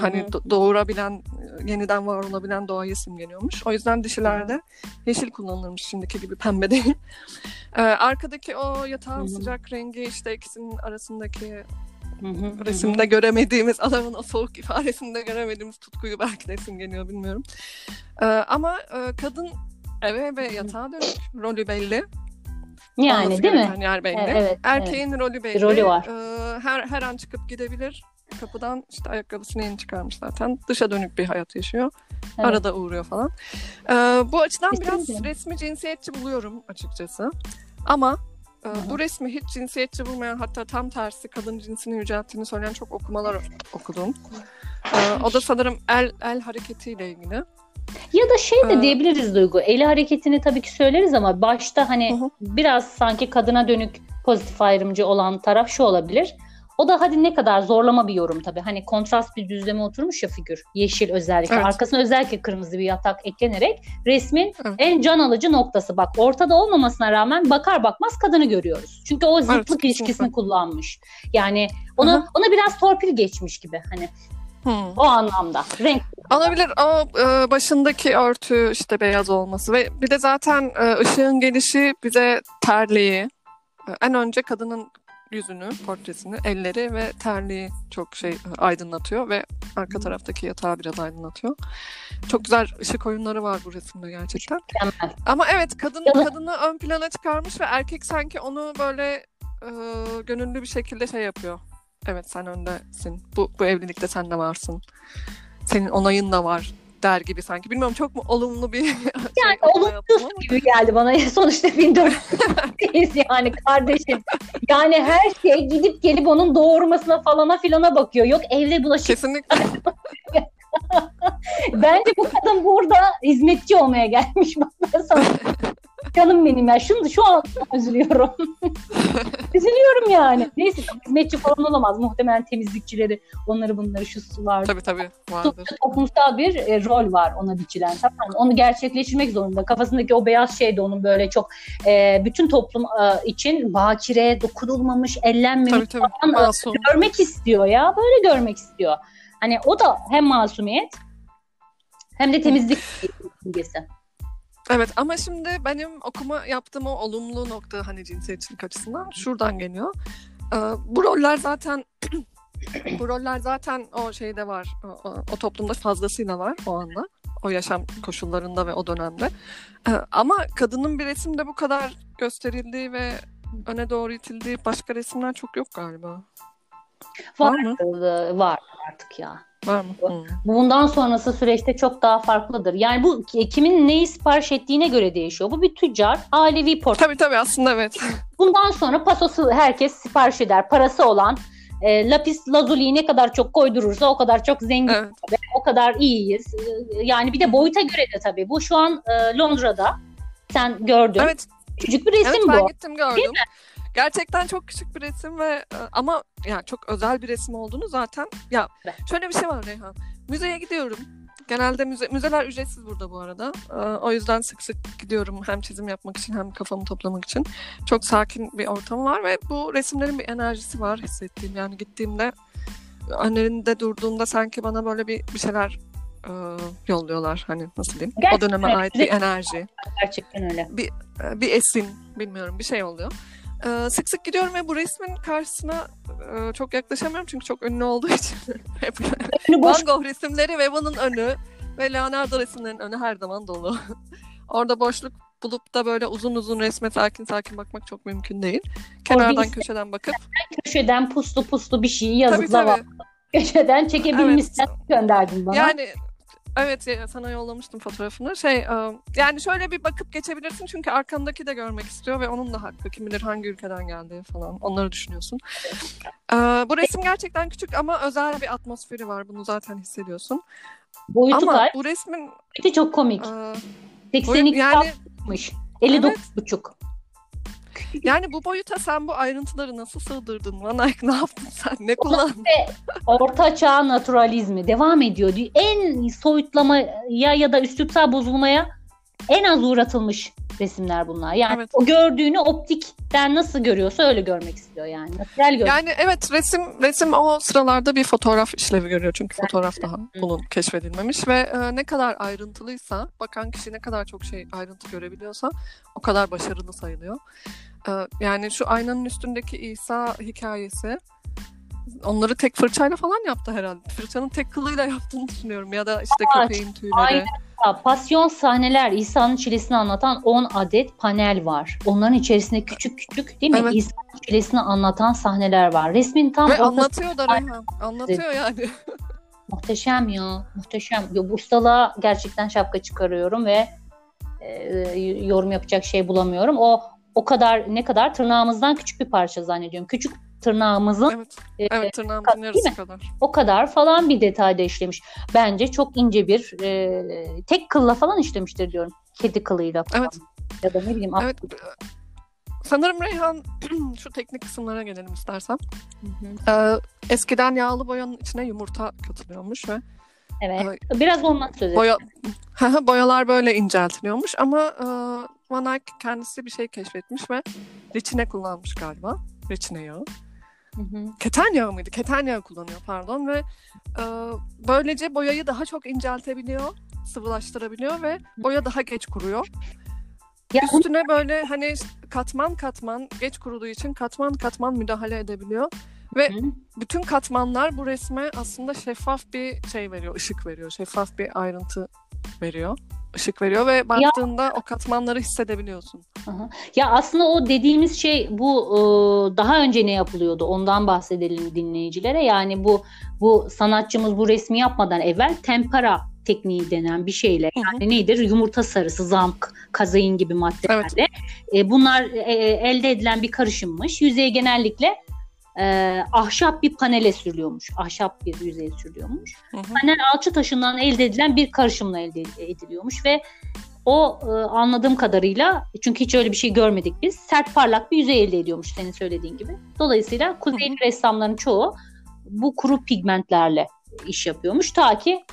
B: hani do- doğurabilen yeniden var olabilen doğayı simgeliyormuş. O yüzden dişilerde yeşil kullanılırmış şimdiki gibi pembe değil. Ee, arkadaki o yatağın sıcak rengi işte ikisinin arasındaki resimde göremediğimiz adamın o soğuk ifadesinde göremediğimiz tutkuyu belki de simgeliyor bilmiyorum. Ee, ama e, kadın eve ve yatağa dönük rolü belli.
A: Yani değil mi?
B: yer belli.
A: Evet, evet,
B: Erkeğin rolü belli.
A: rolü var.
B: Ee, her her an çıkıp gidebilir. Kapıdan işte ayakkabısını yeni çıkarmış zaten. Dışa dönük bir hayat yaşıyor.
A: Evet.
B: Arada uğruyor falan. Ee, bu açıdan biraz
A: Kesinlikle.
B: resmi cinsiyetçi buluyorum açıkçası. Ama e, bu resmi hiç cinsiyetçi bulmayan hatta tam tersi kadın cinsini yücelttiğini söyleyen çok okumalar okudum. Ee, o da sanırım el el hareketiyle ilgili.
A: Ya da şey de
B: Ee,
A: diyebiliriz Duygu. Eli hareketini tabii ki söyleriz ama başta hani
B: Hı hı.
A: biraz sanki kadına dönük pozitif ayrımcı olan taraf şu olabilir. O da hadi ne kadar zorlama bir yorum tabii. Hani kontrast bir düzleme oturmuş ya figür. Yeşil özellikle.
B: Evet.
A: Arkasına özellikle kırmızı bir yatak eklenerek resmin
B: Evet.
A: en can alıcı noktası. Bak ortada olmamasına rağmen bakar bakmaz kadını görüyoruz. Çünkü o zıtlık
B: kesinlikle.
A: ilişkisini kullanmış. Yani onu
B: Aha.
A: ona biraz torpil geçmiş gibi hani
B: Hmm.
A: o anlamda. Renk
B: Olabilir. O e, başındaki örtü işte beyaz olması ve bir de zaten e, ışığın gelişi bize terliği, e, en önce kadının yüzünü, portresini, elleri ve terliği çok şey e, aydınlatıyor ve arka taraftaki yatağı biraz aydınlatıyor. Çok güzel ışık oyunları var bu resimde gerçekten.
A: mükemmel.
B: Ama evet kadın kadını ön plana çıkarmış ve erkek sanki onu böyle e, gönüllü bir şekilde şey yapıyor. Evet sen öndesin. Bu bu evlilikte sen de varsın. Senin onayın da var der gibi sanki. Bilmiyorum çok mu olumlu bir yani
A: olumsuz gibi geldi bana. Sonuçta 1400'deyiz yani kardeşim. Yani her şey gidip gelip onun doğurmasına falana filana bakıyor. Yok evde bulaşık.
B: Kesinlikle.
A: Bence bu kadın burada hizmetçi olmaya gelmiş. Ben sana Canım benim ya. Şunu şu an üzülüyorum. üzülüyorum yani. Neyse hizmetçi falan olamaz. Muhtemelen temizlikçileri onları bunları şu sular.
B: tabii tabii vardır.
A: toplumsal bir e, rol var ona biçilen. Tamam mı? Onu gerçekleştirmek zorunda. Kafasındaki o beyaz şey de onun böyle çok e, bütün toplum e, için bakire, dokunulmamış, ellenmemiş
B: Tabii tabii.
A: falan, e,
B: Masum.
A: görmek istiyor ya. Böyle görmek istiyor. Hani o da hem masumiyet hem de temizlik simgesi.
B: Evet ama şimdi benim okuma yaptığım o olumlu nokta hani cinsiyetçilik açısından şuradan geliyor. Ee, bu roller zaten bu roller zaten o şeyde var. O, o- toplumda fazlasıyla var o anda. O yaşam koşullarında ve o dönemde. Ee, ama kadının bir resimde bu kadar gösterildiği ve öne doğru itildiği başka resimler çok yok galiba. Var mı?
A: Ee, Var artık ya.
B: Var mı? Hmm.
A: Bundan sonrası süreçte çok daha farklıdır. Yani bu kimin neyi sipariş ettiğine göre değişiyor. Bu bir tüccar, ailevi portföy.
B: Tabii tabii aslında evet.
A: Bundan sonra pasosu herkes sipariş eder. Parası olan e, lapis lazuliyi ne kadar çok koydurursa o kadar çok zengin
B: evet.
A: ve o kadar iyiyiz. E, Yani bir de boyuta göre de tabii. Bu şu an e, Londra'da. Sen gördün.
B: Evet
A: Küçük bir resim
B: Evet ben
A: bu.
B: gittim gördüm. Gerçekten çok küçük bir resim ve e, ama yani çok özel bir resim olduğunu zaten ya şöyle bir şey var Reyhan. Müzeye gidiyorum. Genelde müze, müzeler ücretsiz burada bu arada. E, o yüzden sık sık gidiyorum hem çizim yapmak için hem kafamı toplamak için. Çok sakin bir ortam var ve bu resimlerin bir enerjisi var hissettiğim. Yani gittiğimde önlerinde durduğumda sanki bana böyle bir bir şeyler e, yolluyorlar hani nasıl diyeyim. o
A: Gerçekten
B: döneme
A: öyle.
B: ait bir enerji
A: Gerçekten öyle.
B: e, bir esin bilmiyorum bir şey oluyor. Ee, sık sık gidiyorum ve bu resmin karşısına e, çok yaklaşamıyorum çünkü çok ünlü olduğu için. Hep Van Gogh resimleri ve bunun önü ve Leonardo resimlerinin önü her zaman dolu. Orada boşluk bulup da böyle uzun uzun resme sakin sakin bakmak çok mümkün değil. Kenardan
A: bir-
B: köşeden bakıp
A: köşeden puslu puslu bir şeyi
B: tabii
A: var.
B: tabii
A: Köşeden çekebilmişsen gönderdin bana.
B: yani Evet sana yollamıştım fotoğrafını. Şey e, yani şöyle bir bakıp geçebilirsin çünkü arkandaki de görmek istiyor ve onun da hakkı. Kim bilir hangi ülkeden geldiği falan. Onları düşünüyorsun. E, bu resim gerçekten küçük ama özel bir atmosferi var. Bunu zaten hissediyorsun.
A: Boyutu
B: ama
A: kaç?
B: bu resmin
A: Boyutu çok komik.
B: e,
A: 82
B: yani
A: 60. 59 buçuk.
B: yani bu boyuta sen bu ayrıntıları nasıl sığdırdın? Van Eyck ne yaptın sen? Ne kullandın?
A: Orta çağ naturalizmi devam ediyor. diyor. En soyutlamaya ya da üslupsal bozulmaya en az uğratılmış resimler bunlar. Yani
B: Evet.
A: o gördüğünü optikten nasıl görüyorsa öyle görmek istiyor yani. Natürel görüyor.
B: Yani evet resim resim o sıralarda bir fotoğraf işlevi görüyor çünkü fotoğraf daha bunun keşfedilmemiş ve e, ne kadar ayrıntılıysa bakan kişi ne kadar çok şey ayrıntı görebiliyorsa o kadar başarılı sayılıyor. E, yani şu aynanın üstündeki İsa hikayesi onları tek fırçayla falan yaptı herhalde. Fırçanın tek kılıyla yaptığını düşünüyorum ya da işte
A: Aa,
B: köpeğin tüyleri.
A: aynen. Pasyon sahneler İsa'nın çilesini anlatan 10 adet panel var. Onların içerisinde küçük küçük değil mi?
B: Evet.
A: İsa'nın çilesini anlatan sahneler var. Resmin tam
B: Ve anlatıyor da Reyhan. Anlatıyor yani.
A: Muhteşem ya. Muhteşem. Ya, bu ustalığa gerçekten şapka çıkarıyorum ve e, yorum yapacak şey bulamıyorum. O o kadar ne kadar tırnağımızdan küçük bir parça zannediyorum. Küçük tırnağımızın
B: Evet.
A: e,
B: Evet tırnağımızın
A: Değil
B: yarısı
A: mi?
B: kadar.
A: o kadar falan bir detayda işlemiş. Bence çok ince bir e, tek kılla falan işlemiştir diyorum. Kedi kılıyla falan.
B: Evet.
A: Ya da ne bileyim.
B: Evet. Sanırım Reyhan şu teknik kısımlara gelelim istersen.
A: Hı hı.
B: Ee, eskiden yağlı boyanın içine yumurta katılıyormuş ve
A: Evet. Biraz ondan söz
B: boya boyalar böyle inceltiliyormuş ama e, Van Eyck kendisi bir şey keşfetmiş ve reçine kullanmış galiba. Reçine yağı.
A: Hı hı.
B: Keten yağı mıydı? Keten yağı kullanıyor pardon ve e, böylece boyayı daha çok inceltebiliyor, sıvılaştırabiliyor ve boya daha geç kuruyor.
A: Ya
B: Üstüne böyle hani katman katman geç kuruduğu için katman katman müdahale edebiliyor. Ve
A: Hı.
B: bütün katmanlar bu resme aslında şeffaf bir şey veriyor, ışık veriyor. Şeffaf bir ayrıntı veriyor, ışık veriyor ve baktığında o katmanları hissedebiliyorsun.
A: Aha. Ya aslında o dediğimiz şey bu e, daha önce ne yapılıyordu ondan bahsedelim dinleyicilere. Yani bu bu sanatçımız bu resmi yapmadan evvel tempera tekniği denen bir şeyle
B: Hı hı.
A: yani nedir yumurta sarısı, zamk, kazein gibi maddelerle e, bunlar e, elde edilen bir karışımmış. Yüzeye genellikle e, ahşap bir panele sürülüyormuş. Ahşap bir yüzeye sürülüyormuş
B: Hı hı.
A: panel alçı taşından elde edilen bir karışımla elde ediliyormuş ve o e, anladığım kadarıyla çünkü hiç öyle bir şey görmedik biz sert parlak bir yüzey elde ediyormuş senin söylediğin gibi. Dolayısıyla kuzeyli ressamların çoğu bu kuru pigmentlerle iş yapıyormuş ta ki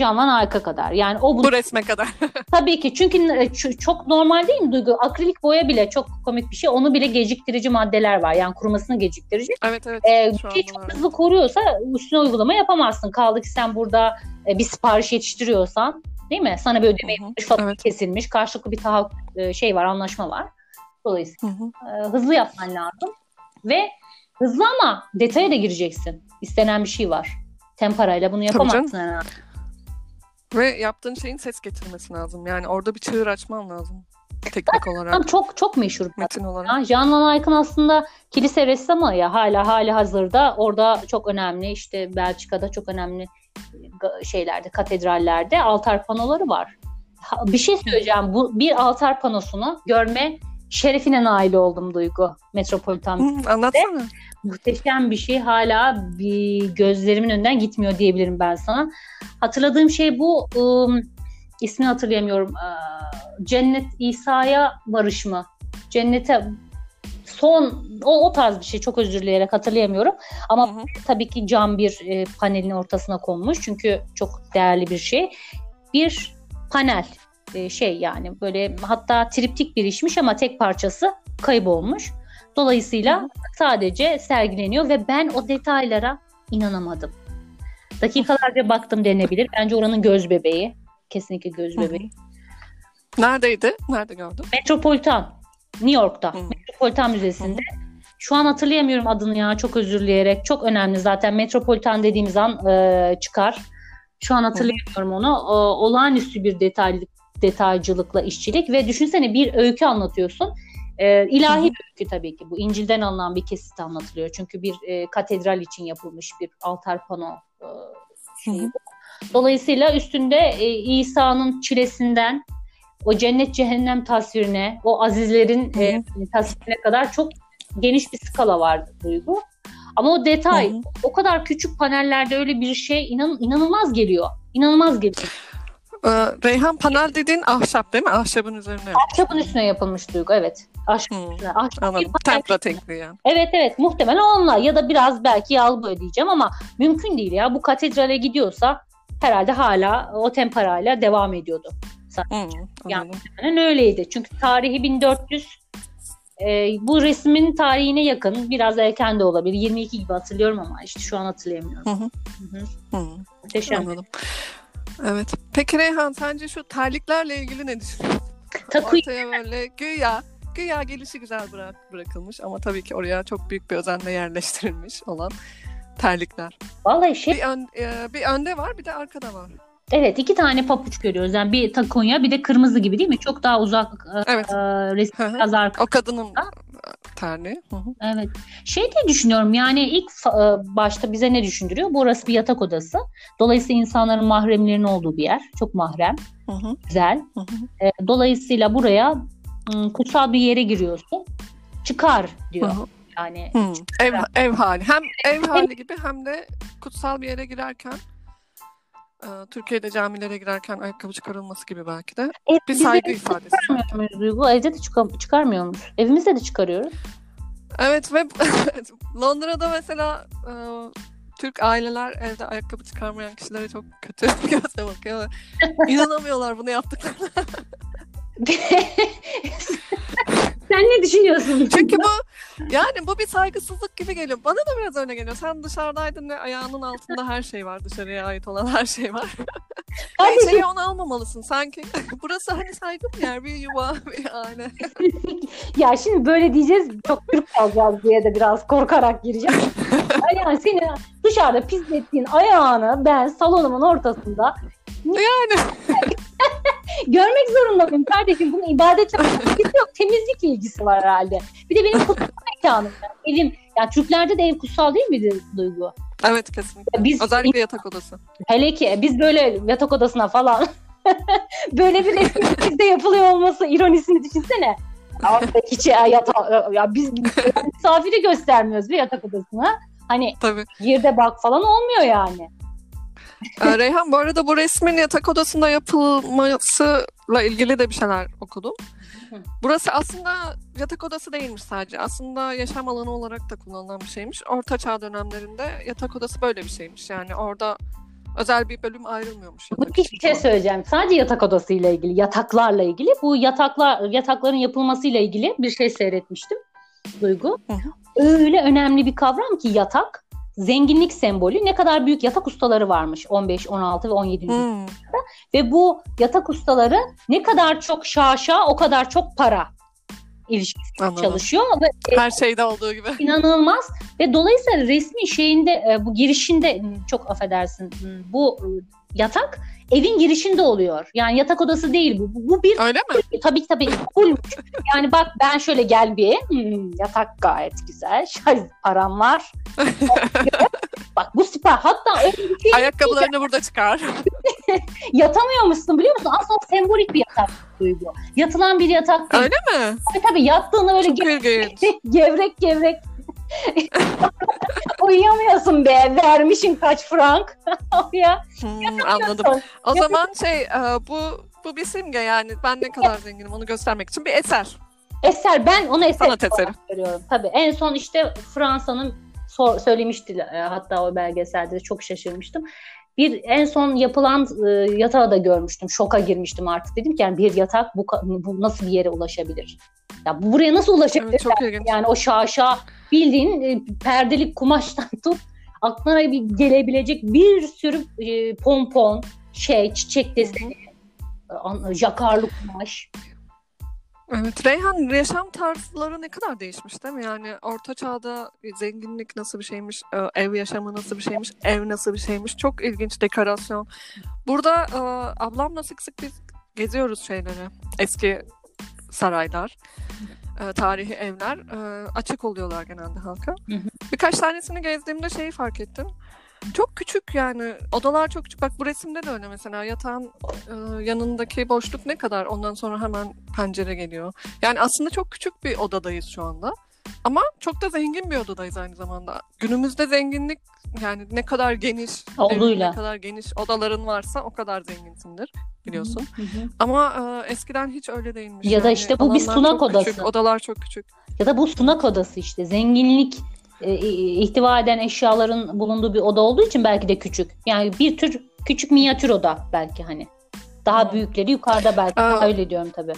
A: Van Eyck'a kadar. Yani o bu
B: Bu resme kadar.
A: tabii ki çünkü e, çok normal değil mi Duygu? Akrilik boya bile çok komik bir şey. Onu bile geciktirici maddeler var. Yani kurumasını geciktirici.
B: evet evet.
A: Ee, bir şey çok hızlı koruyorsa üstüne uygulama yapamazsın. Kaldı ki sen burada e, bir sipariş yetiştiriyorsan değil mi? Sana bir ödeme yapılmış, fatura
B: evet.
A: kesilmiş, karşılıklı bir tahakkuk e, şey var, anlaşma var. Dolayısıyla
B: Hı hı.
A: hızlı yapman lazım. Ve hızlı ama detaya da gireceksin. İstenen bir şey var. Temperayla bunu yapamazsın herhalde.
B: Ve yaptığın şeyin ses getirmesi lazım. Yani orada bir çığır açman lazım. Teknik olarak,
A: çok çok meşhur.
B: metin olarak.
A: Ya, Jean Van Eyck'ın aslında kilise ressamı ya hala hali hazırda orada çok önemli işte Belçika'da çok önemli ga- şeylerde katedrallerde altar panoları var. Ha, Bir şey söyleyeceğim bu bir altar panosunu görme şerefine nail oldum Duygu Metropolitan
B: Hı, anlatsana.
A: Muhteşem bir şey hala bir gözlerimin önünden gitmiyor diyebilirim ben sana. Hatırladığım şey bu ım, ismini hatırlayamıyorum. Ee, Cennet İsa'ya varış mı? Cennete son o, o tarz bir şey çok özür dileyerek hatırlayamıyorum. Ama
B: Hı hı.
A: tabii ki cam bir e, panelin ortasına konmuş çünkü çok değerli bir şey. Bir panel e, şey yani böyle hatta triptik bir işmiş ama tek parçası kaybolmuş. Dolayısıyla sadece sergileniyor ve ben o detaylara inanamadım. Dakikalarca baktım denebilir. Bence oranın göz bebeği. Kesinlikle göz bebeği.
B: Neredeydi? Nerede gördün?
A: Metropolitan. New York'ta.
B: Hı.
A: Metropolitan Müzesi'nde. Şu an hatırlayamıyorum adını ya çok özür dileyerek. Çok önemli zaten Metropolitan dediğimiz an e, çıkar. Şu an hatırlayamıyorum onu. O, olağanüstü bir detaylı detaycılıkla işçilik ve düşünsene bir öykü anlatıyorsun. E, ilahi bir öykü tabii ki bu. İncil'den alınan bir kesit anlatılıyor. Çünkü bir e, katedral için yapılmış bir altar pano e, şeyi bu. Dolayısıyla üstünde e, İsa'nın çilesinden o cennet cehennem tasvirine, o azizlerin e, tasvirine kadar çok geniş bir skala vardı duygu. Ama o detay,
B: Hı hı.
A: o kadar küçük panellerde öyle bir şey inan, inanılmaz geliyor. İnanılmaz geliyor.
B: Ee, Reyhan panel dediğin ahşap değil mi? Ahşabın üzerine.
A: Ahşabın üstüne yapılmış duygu, evet. Ahşap
B: Hmm, Anladım. Tempra tekniği yani.
A: Evet evet muhtemelen onunla ya da biraz belki yağlı boya diyeceğim ama mümkün değil ya. Bu katedrale gidiyorsa herhalde hala o temperayla devam ediyordu.
B: Hmm,
A: Yani-
B: anladım.
A: Yani öyleydi. Çünkü tarihi 1400 e, bu resmin tarihine yakın. Biraz erken de olabilir. 22 gibi hatırlıyorum ama işte şu an hatırlayamıyorum.
B: Hı hı.
A: Hı hı. Muhteşem.
B: anladım. Evet. Peki Reyhan sence şu terliklerle ilgili ne düşünüyorsun?
A: Takı
B: Ortaya böyle güya güya gelişi güzel bırak, bırakılmış ama tabii ki oraya çok büyük bir özenle yerleştirilmiş olan terlikler.
A: vallahi şey
B: Bir, ön, e, bir önde var bir de arkada var.
A: evet iki tane papuç görüyoruz. Yani bir takunya bir de kırmızı gibi değil mi? Çok daha uzak e,
B: Evet.
A: e, resim biraz arka.
B: o kadının terliği.
A: Evet. Şey diye düşünüyorum yani ilk e, başta bize ne düşündürüyor? Burası bir yatak odası. Dolayısıyla insanların mahremlerinin olduğu bir yer. Çok mahrem. Güzel. E, Dolayısıyla buraya kutsal bir yere giriyorsun. Çıkar diyor.
B: Hı hı.
A: Yani
B: Hmm. Ev, ev hali. Hem ev hali gibi hem de kutsal bir yere girerken e, Türkiye'de camilere girerken ayakkabı çıkarılması gibi belki de
A: ev,
B: bir saygı ifadesi.
A: çıkarmıyor muyuz Duygu? Evde de çıkar, çıkarmıyor muyuz? Evimizde de çıkarıyoruz.
B: Evet ve Londra'da mesela e, Türk aileler evde ayakkabı çıkarmayan kişilere çok kötü gözle bakıyor. İnanamıyorlar bunu yaptıklarına.
A: Sen ne düşünüyorsun?
B: Çünkü bu yani bu bir saygısızlık gibi geliyor. Bana da biraz öyle geliyor. Sen dışarıdaydın ve ayağının altında her şey var. Dışarıya ait olan her şey var.
A: Kardeşim,
B: içeriye onu almamalısın sanki. Burası hani saygın bir yer, bir yuva, bir aile.
A: ya şimdi böyle diyeceğiz çok Türk kalacağız diye de biraz korkarak gireceğim. yani seni dışarıda pislettiğin ayağını ben salonumun ortasında
B: Yani
A: görmek zorunda mıyım kardeşim? Bunun ilgisi yok. Temizlikle ilgisi var herhalde. Bir de benim kutsal mekanım. Yani evim, yani Türklerde de ev kutsal değil midir Duygu?
B: evet kesinlikle.
A: Biz
B: Özellikle yatak odası.
A: hele ki biz böyle yatak odasına falan böyle bir bizde yapılıyor olması ironisini düşünsene. Hiç ya, yata, ya biz misafiri göstermiyoruz bir yatak odasına. Hani
B: Tabii.
A: gir de bak falan olmuyor yani.
B: Ee, Reyhan bu arada bu resmin yatak odasında yapılmasıyla ilgili de bir şeyler okudum. Burası aslında yatak odası değilmiş sadece. Aslında yaşam alanı olarak da kullanılan bir şeymiş. Orta çağ dönemlerinde yatak odası böyle bir şeymiş. Yani orada özel bir bölüm ayrılmıyormuş. yatak
A: bir şey söyleyeceğim. Sadece yatak odasıyla ilgili, yataklarla ilgili. Bu yataklar yatakların yapılmasıyla ilgili bir şey seyretmiştim. Duygu. Öyle önemli bir kavram ki yatak zenginlik sembolü. Ne kadar büyük yatak ustaları varmış 15, 16 ve 17.
B: Hmm.
A: Ve bu yatak ustaları ne kadar çok şaşa o kadar çok para ilişkisi
B: Anladım.
A: çalışıyor ve e,
B: Her şeyde olduğu gibi.
A: inanılmaz ve dolayısıyla resmi şeyinde e, bu girişinde çok affedersin bu yatak evin girişinde oluyor. Yani yatak odası değil bu. Bu, bu bir
B: Öyle mi?
A: tabii tabii full. Yani bak ben şöyle gel bir hmm, yatak gayet güzel. Şay param var. bak bu süper. Hatta şey
B: Ayakkabılarını burada çıkar.
A: yatamıyormuşsun biliyor musun? Aslında sembolik bir yatak duygu. Yatılan bir yatak değil.
B: Öyle mi?
A: Tabii tabii yattığında öyle
B: Çok
A: ge-
B: ilginç.
A: gevrek gevrek uyuyamıyorsun be. Vermişin kaç frank. ya.
B: Hmm, anladım. O zaman şey e, bu bu bir simge yani ben ne kadar zenginim onu göstermek için bir eser.
A: Eser ben onu eser
B: Sanat eseri.
A: görüyorum. Tabii en son işte Fransa'nın sor- söylemişti e, hatta o belgeselde de çok şaşırmıştım. Bir en son yapılan e, yatağı da görmüştüm. Şoka girmiştim artık. Dedim ki yani bir yatak bu, bu nasıl bir yere ulaşabilir? Ya bu buraya nasıl ulaşabilir?
B: Evet, çok ilginç.
A: Yani o şaşa bildiğin e, perdelik kumaştan tut aklına bir gelebilecek bir sürü e, pompon, şey, çiçek deseni, an- jakarlı kumaş.
B: Evet, Reyhan yaşam tarzları ne kadar değişmiş değil mi? Yani orta çağda zenginlik nasıl bir şeymiş, e, ev yaşamı nasıl bir şeymiş, ev nasıl bir şeymiş. Çok ilginç dekorasyon. Burada e, ablamla sık sık biz geziyoruz şeyleri. Eski saraylar, e, tarihi evler e, açık oluyorlar genelde halka.
A: Hı hı.
B: Birkaç tanesini gezdiğimde şeyi fark ettim. Çok küçük yani. Odalar çok küçük. Bak bu resimde de öyle mesela. Yatağın e, yanındaki boşluk ne kadar? Ondan sonra hemen pencere geliyor. Yani aslında çok küçük bir odadayız şu anda. Ama çok da zengin bir odadayız aynı zamanda. Günümüzde zenginlik yani ne kadar geniş,
A: Oluyla.
B: ne kadar geniş odaların varsa o kadar zenginsindir biliyorsun.
A: Hı hı.
B: Ama e, eskiden hiç öyle değilmiş.
A: Ya da
B: Yani
A: işte bu bir sunak
B: çok küçük,
A: odası.
B: odalar çok küçük.
A: Ya da bu sunak odası işte. Zenginlik e, ihtiva eden eşyaların bulunduğu bir oda olduğu için belki de küçük. Yani bir tür küçük minyatür oda belki hani. Daha
B: Hmm.
A: büyükleri yukarıda belki.
B: Aa.
A: Öyle diyorum tabii.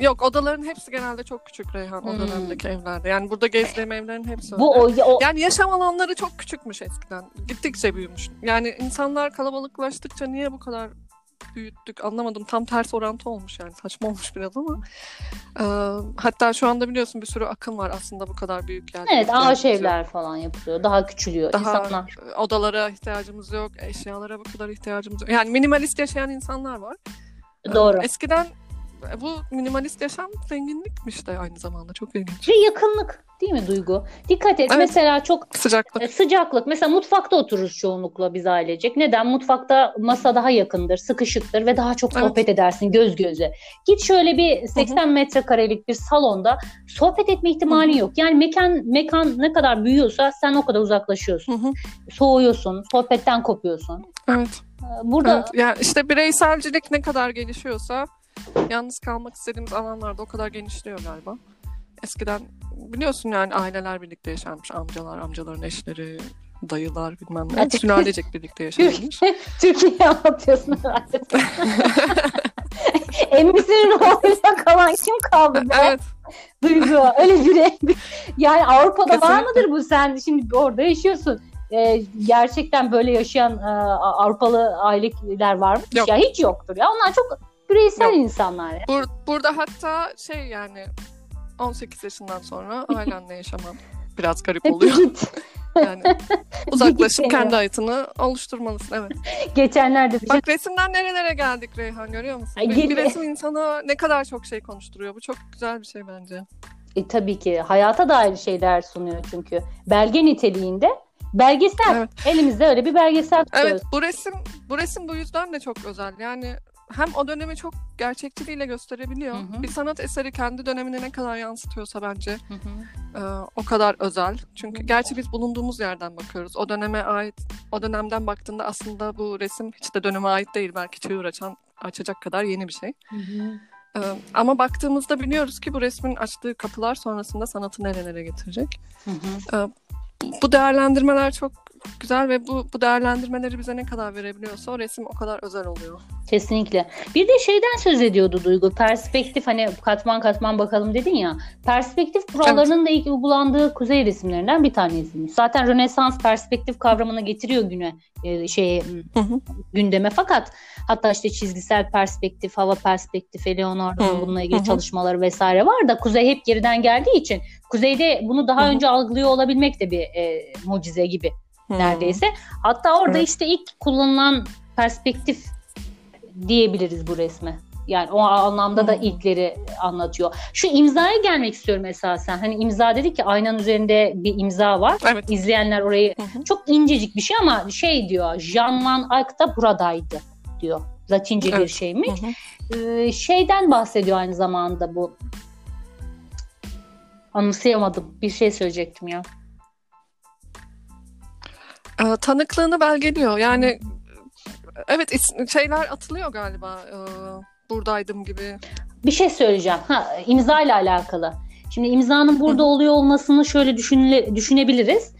B: Yok odaların hepsi genelde çok küçük Reyhan o
A: Hmm.
B: dönemdeki evlerde. Yani burada gezdiğim evlerin hepsi
A: Bu
B: öyle.
A: o, o
B: Yani yaşam alanları çok küçükmüş eskiden. Gittikçe büyümüş. Yani insanlar kalabalıklaştıkça niye bu kadar büyüttük anlamadım. Tam ters orantı olmuş yani. Saçma olmuş biraz ama. Ee, hatta şu anda biliyorsun bir sürü akım var aslında bu kadar büyük yani.
A: evet ağaç evler falan yapılıyor. Daha küçülüyor
B: Daha
A: insanlar.
B: odalara ihtiyacımız yok, eşyalara bu kadar ihtiyacımız yok. Yani minimalist yaşayan insanlar var. Ee,
A: Doğru.
B: Eskiden bu minimalist yaşam zenginlikmiş de aynı zamanda. Çok ilginç.
A: Ve yakınlık değil mi Duygu? Dikkat et
B: Evet.
A: mesela çok
B: Sıcaklık.
A: E, Sıcaklık. Mesela mutfakta otururuz çoğunlukla biz ailecek. Neden? Mutfakta masa daha yakındır, sıkışıktır ve daha çok
B: Evet.
A: sohbet edersin göz göze. Git şöyle bir 80 metrekarelik bir salonda sohbet etme ihtimalin yok. Yani mekan mekan ne kadar büyüyorsa sen o kadar uzaklaşıyorsun.
B: Hı hı.
A: Soğuyorsun, sohbetten kopuyorsun.
B: Evet.
A: E, Burada
B: Evet. Yani işte bireyselcilik ne kadar gelişiyorsa yalnız kalmak istediğimiz alanlarda o kadar genişliyor galiba. Eskiden biliyorsun yani aileler birlikte yaşarmış. Amcalar, amcaların eşleri, dayılar bilmem ne.
A: Evet.
B: Sülalecek birlikte yaşarmış.
A: Türkiye'yi anlatıyorsun herhalde. Emmisinin rolüyle kalan kim kaldı be?
B: evet.
A: Duygu öyle bir yani Avrupa'da var
B: Kesinlikle.
A: mıdır bu sen şimdi orada yaşıyorsun Ee, gerçekten böyle yaşayan e, Avrupalı aileler var mı?
B: Yok.
A: Ya hiç yoktur ya onlar çok bireysel
B: Yok.
A: insanlar. ya.
B: Bur- burada hatta şey yani 18 yaşından sonra ailenle yaşaman biraz garip oluyor. Yani uzaklaşıp kendi hayatını oluşturmalısın evet.
A: Geçenlerde bir şey
B: Bak resimden nerelere geldik Reyhan görüyor musun?
A: Ay,
B: bir resim insana ne kadar çok şey konuşturuyor. Bu çok güzel bir şey bence.
A: E, tabii ki hayata dair şeyler sunuyor çünkü. Belge niteliğinde belgesel.
B: Evet.
A: Elimizde öyle bir belgesel tutuyoruz.
B: Evet bu resim bu resim bu yüzden de çok özel. Yani hem o dönemi çok gerçekçiliğiyle gösterebiliyor.
A: Hı hı.
B: Bir sanat eseri kendi dönemini ne kadar yansıtıyorsa bence
A: Hı hı.
B: e, o kadar özel. Çünkü gerçi biz bulunduğumuz yerden bakıyoruz. O döneme ait, o dönemden baktığında aslında bu resim hiç de döneme ait değil. Belki çığır açan, açacak kadar yeni bir şey.
A: Hı hı.
B: E, ama baktığımızda biliyoruz ki bu resmin açtığı kapılar sonrasında sanatı nerelere getirecek.
A: Hı hı.
B: bu değerlendirmeler çok güzel ve bu bu değerlendirmeleri bize ne kadar verebiliyorsa o resim o kadar özel oluyor.
A: Kesinlikle. Bir de şeyden söz ediyordu Duygu. Perspektif hani katman katman bakalım dedin ya. Perspektif kurallarının da ilk uygulandığı kuzey resimlerinden bir tanesiymiş. Zaten Rönesans perspektif kavramını getiriyor güne e,
B: hı.
A: gündeme fakat hatta işte çizgisel perspektif, hava perspektifi, Leonardo'nun
B: Hı,
A: bununla ilgili çalışmaları vesaire var da kuzey hep geriden geldiği için kuzeyde bunu daha önce algılıyor olabilmek de bir e, mucize gibi
B: Hmm.
A: neredeyse. Hatta orada
B: Evet.
A: işte ilk kullanılan perspektif diyebiliriz bu resme. Yani o anlamda da
B: Hmm.
A: ilkleri anlatıyor. Şu imzaya gelmek istiyorum esasen. Hani imza dedik ki aynanın üzerinde bir imza var.
B: Evet.
A: İzleyenler orayı
B: hı.
A: çok incecik bir şey ama şey diyor. Jean Van Eyck da buradaydı diyor. Latince bir
B: Evet.
A: şeymiş.
B: Hı hı.
A: Ee, şeyden bahsediyor aynı zamanda bu. Anımsayamadım. Bir şey söyleyecektim ya.
B: Ee, tanıklığını belgeliyor. Yani evet şeyler atılıyor galiba. Ee, buradaydım gibi.
A: Bir şey söyleyeceğim. Ha, imza ile alakalı. Şimdi imzanın burada oluyor olmasını şöyle düşünle, düşünebiliriz.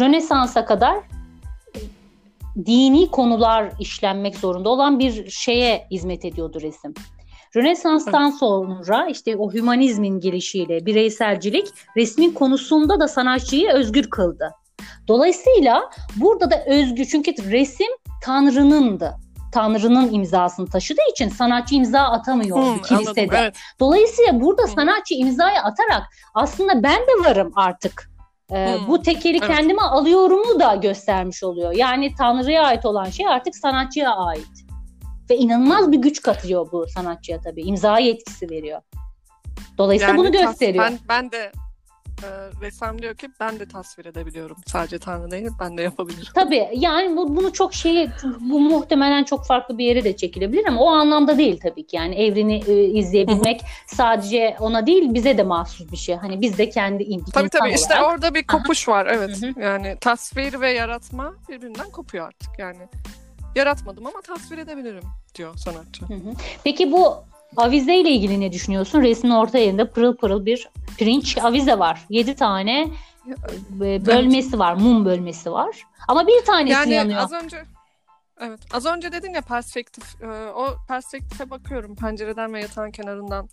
A: Rönesans'a kadar e, dini konular işlenmek zorunda olan bir şeye hizmet ediyordu resim. Rönesans'tan sonra işte o hümanizmin gelişiyle bireyselcilik resmin konusunda da sanatçıyı özgür kıldı. Dolayısıyla burada da özgür çünkü resim Tanrı'nındı. Tanrı'nın imzasını taşıdığı için sanatçı imza atamıyor
B: Hmm,
A: kilisede.
B: anladım. Evet.
A: Dolayısıyla burada
B: Hı.
A: sanatçı imzayı atarak aslında ben de varım artık. Ee,
B: Hı.
A: Bu tekeri
B: Evet.
A: kendime alıyorumu da göstermiş oluyor. Yani Tanrı'ya ait olan şey artık sanatçıya ait. Ve inanılmaz bir güç katıyor bu sanatçıya tabii. İmza yetkisi veriyor. Dolayısıyla
B: Yani
A: bunu gösteriyor.
B: Ben, ben de e, ressam diyor ki ben de tasvir edebiliyorum. Sadece Tanrı değil ben de yapabilirim.
A: Tabii yani bu, bunu çok şeyi bu muhtemelen çok farklı bir yere de çekilebilir ama o anlamda değil tabii ki. Yani evreni e, izleyebilmek sadece ona değil bize de mahsus bir şey. Hani biz de kendi in,
B: Tabii tabii işte
A: olarak.
B: orada bir kopuş var evet. Yani tasvir ve yaratma birbirinden kopuyor artık yani. Yaratmadım ama tasvir edebilirim diyor sanatçı.
A: Hı hı. Peki bu avize ile ilgili ne düşünüyorsun? Resmin orta yerinde pırıl pırıl bir pirinç avize var. 7 tane e, bölmesi var, mum bölmesi var. Ama bir tanesi
B: Yani
A: yanıyor.
B: az önce Evet. Az önce dedin ya perspektif. e, o perspektife bakıyorum pencereden ve yatağın kenarından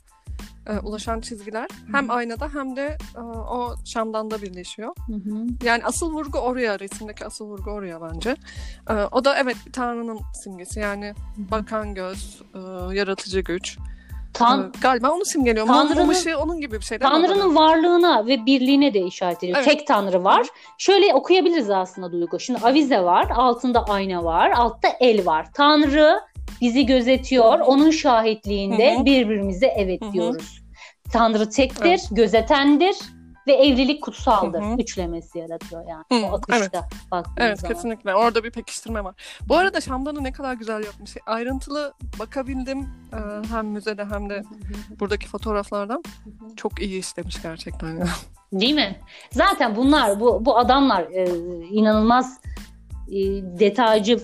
B: e, ulaşan çizgiler hem aynada hem de e, o şamdan da birleşiyor.
A: Hı hı.
B: Yani asıl vurgu oraya, resimdeki asıl vurgu oraya bence. E, o da evet tanrının simgesi. Yani bakan göz, e, yaratıcı güç.
A: Tan-
B: E, galiba onu simgeliyor.
A: Tanrı'nın-
B: ışığı onun gibi bir şey?
A: Tanrı'nın varlığına ve birliğine de işaret ediyor.
B: Evet.
A: Tek Tanrı var. Şöyle okuyabiliriz aslında Duygu. Şimdi avize var, altında ayna var, altta el var. Tanrı bizi gözetiyor. Onun şahitliğinde
B: Hı hı.
A: birbirimize evet
B: Hı hı.
A: diyoruz. Tanrı tektir,
B: Evet.
A: gözetendir ve evlilik kutsaldır.
B: Hı hı.
A: Üçlemesi yaratıyor yani.
B: Hı,
A: o akışta baktığımız
B: Evet
A: zaman.
B: kesinlikle. Orada bir pekiştirme var. Bu arada Şamdan'ı ne kadar güzel yapmış. Ayrıntılı bakabildim e, hem müzede hem de buradaki fotoğraflardan. Çok iyi işlemiş gerçekten. ya.
A: Değil mi? Zaten bunlar bu bu adamlar e, inanılmaz e, detaycı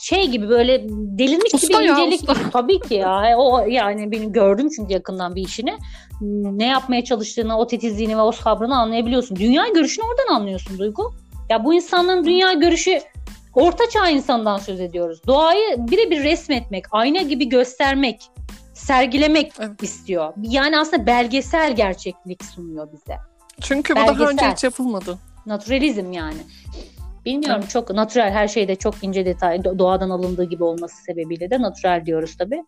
A: şey gibi böyle delinmiş
B: Usta
A: gibi
B: ya,
A: incelik
B: usta.
A: tabii ki ya. O yani benim gördüm çünkü yakından bir işini. Ne yapmaya çalıştığını, o titizliğini ve o sabrını anlayabiliyorsun. Dünya görüşünü oradan anlıyorsun Duygu. Ya bu insanların dünya görüşü orta çağ insanından söz ediyoruz. Doğayı birebir resmetmek, ayna gibi göstermek, sergilemek
B: Evet.
A: istiyor. Yani aslında belgesel gerçeklik sunuyor bize.
B: Çünkü bu daha önce
A: Belgesel.
B: hiç yapılmadı.
A: Naturalizm yani. Bilmiyorum çok natural her şeyde çok ince detay do- doğadan alındığı gibi olması sebebiyle de natural diyoruz tabii.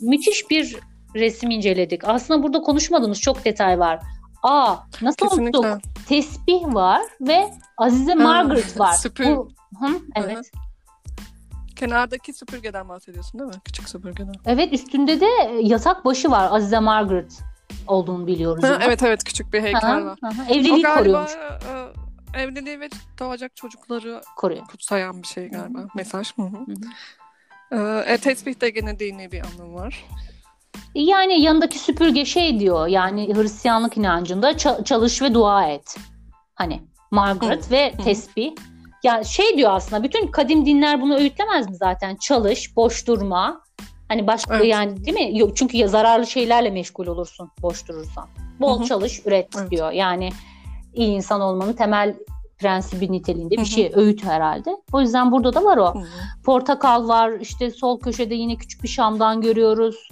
A: Müthiş bir resim inceledik. Aslında burada konuşmadığımız çok detay var. Aa nasıl
B: Kesinlikle.
A: unuttuk? Tesbih var ve Azize Margaret var.
B: süpür.
A: Bu, Hı, evet.
B: Kenardaki süpürgeden bahsediyorsun değil mi? Küçük süpürgeden.
A: Evet üstünde de yatak başı var Azize Margaret olduğunu biliyoruz.
B: Ha, evet evet küçük bir heykel
A: Hı hı,
B: var.
A: hı hı.
B: O
A: Evlilik
B: galiba
A: koruyormuş.
B: e, evliliği ve doğacak çocukları
A: Koruyor.
B: kutsayan bir şey galiba.
A: Hı hı.
B: Mesaj. Hı hı.
A: Hı
B: E, e, tesbihte gene dini bir anlamı var.
A: Yani yanındaki süpürge şey diyor yani Hristiyanlık inancında ça- çalış ve dua et. Hani Margaret ve
B: Hı.
A: tesbih. Yani şey diyor aslında bütün kadim dinler bunu öğütlemez mi zaten? Çalış, boş durma. Hani başka
B: Evet.
A: yani değil mi? Yok çünkü ya zararlı şeylerle meşgul olursun boş durursan. Bol
B: Hı hı.
A: çalış, üret
B: Evet.
A: diyor. Yani iyi insan olmanın temel prensibi niteliğinde bir şey öğüt herhalde. O yüzden burada da var o. Portakal var. işte sol köşede yine küçük bir şamdan görüyoruz.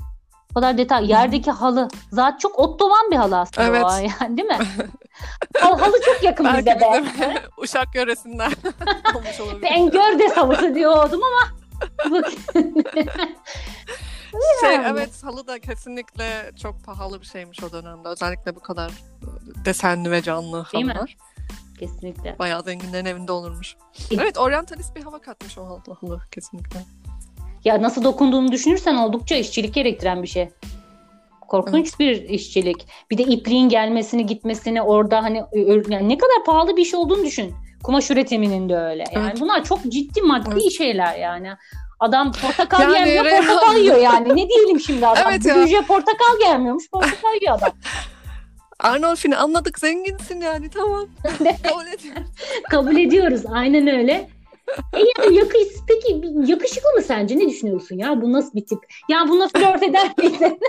A: O kadar detay. Yerdeki halı. Zaten çok ottoman bir halı aslında
B: Evet.
A: o yani değil mi? Hal- halı çok yakın
B: Belki
A: bize
B: bizim Uşak yöresinden olmuş olabilir.
A: Ben gördes halısı diyordum ama.
B: Şey evet halı da kesinlikle çok pahalı bir şeymiş o dönemde. Özellikle bu kadar desenli ve canlı
A: Değil mi?
B: halılar.
A: Kesinlikle.
B: Bayağı zenginlerin evinde olurmuş. Evet oryantalist bir hava katmış o halı, halı kesinlikle.
A: Ya nasıl dokunduğunu düşünürsen oldukça işçilik gerektiren bir şey. Korkunç bir işçilik. Bir de ipliğin gelmesini, gitmesini orada hani yani ne kadar pahalı bir iş olduğunu düşün. Kumaş üretiminin de öyle. Yani
B: Evet.
A: bunlar çok ciddi maddi
B: Evet.
A: şeyler yani. Adam portakal
B: Yani
A: yemiyor,
B: Reyhan-
A: portakal yiyor yani. Ne diyelim şimdi adam?
B: Evet ya.
A: Portakal gelmiyormuş, portakal yiyor adam.
B: Arnolfini anladık zenginsin yani tamam. Kabul ediyorum.
A: Kabul ediyoruz. Aynen öyle. E yani yakış, peki yakışıklı mı sence? Ne düşünüyorsun ya? Bu nasıl bir tip? Ya bununla flört eder miydin?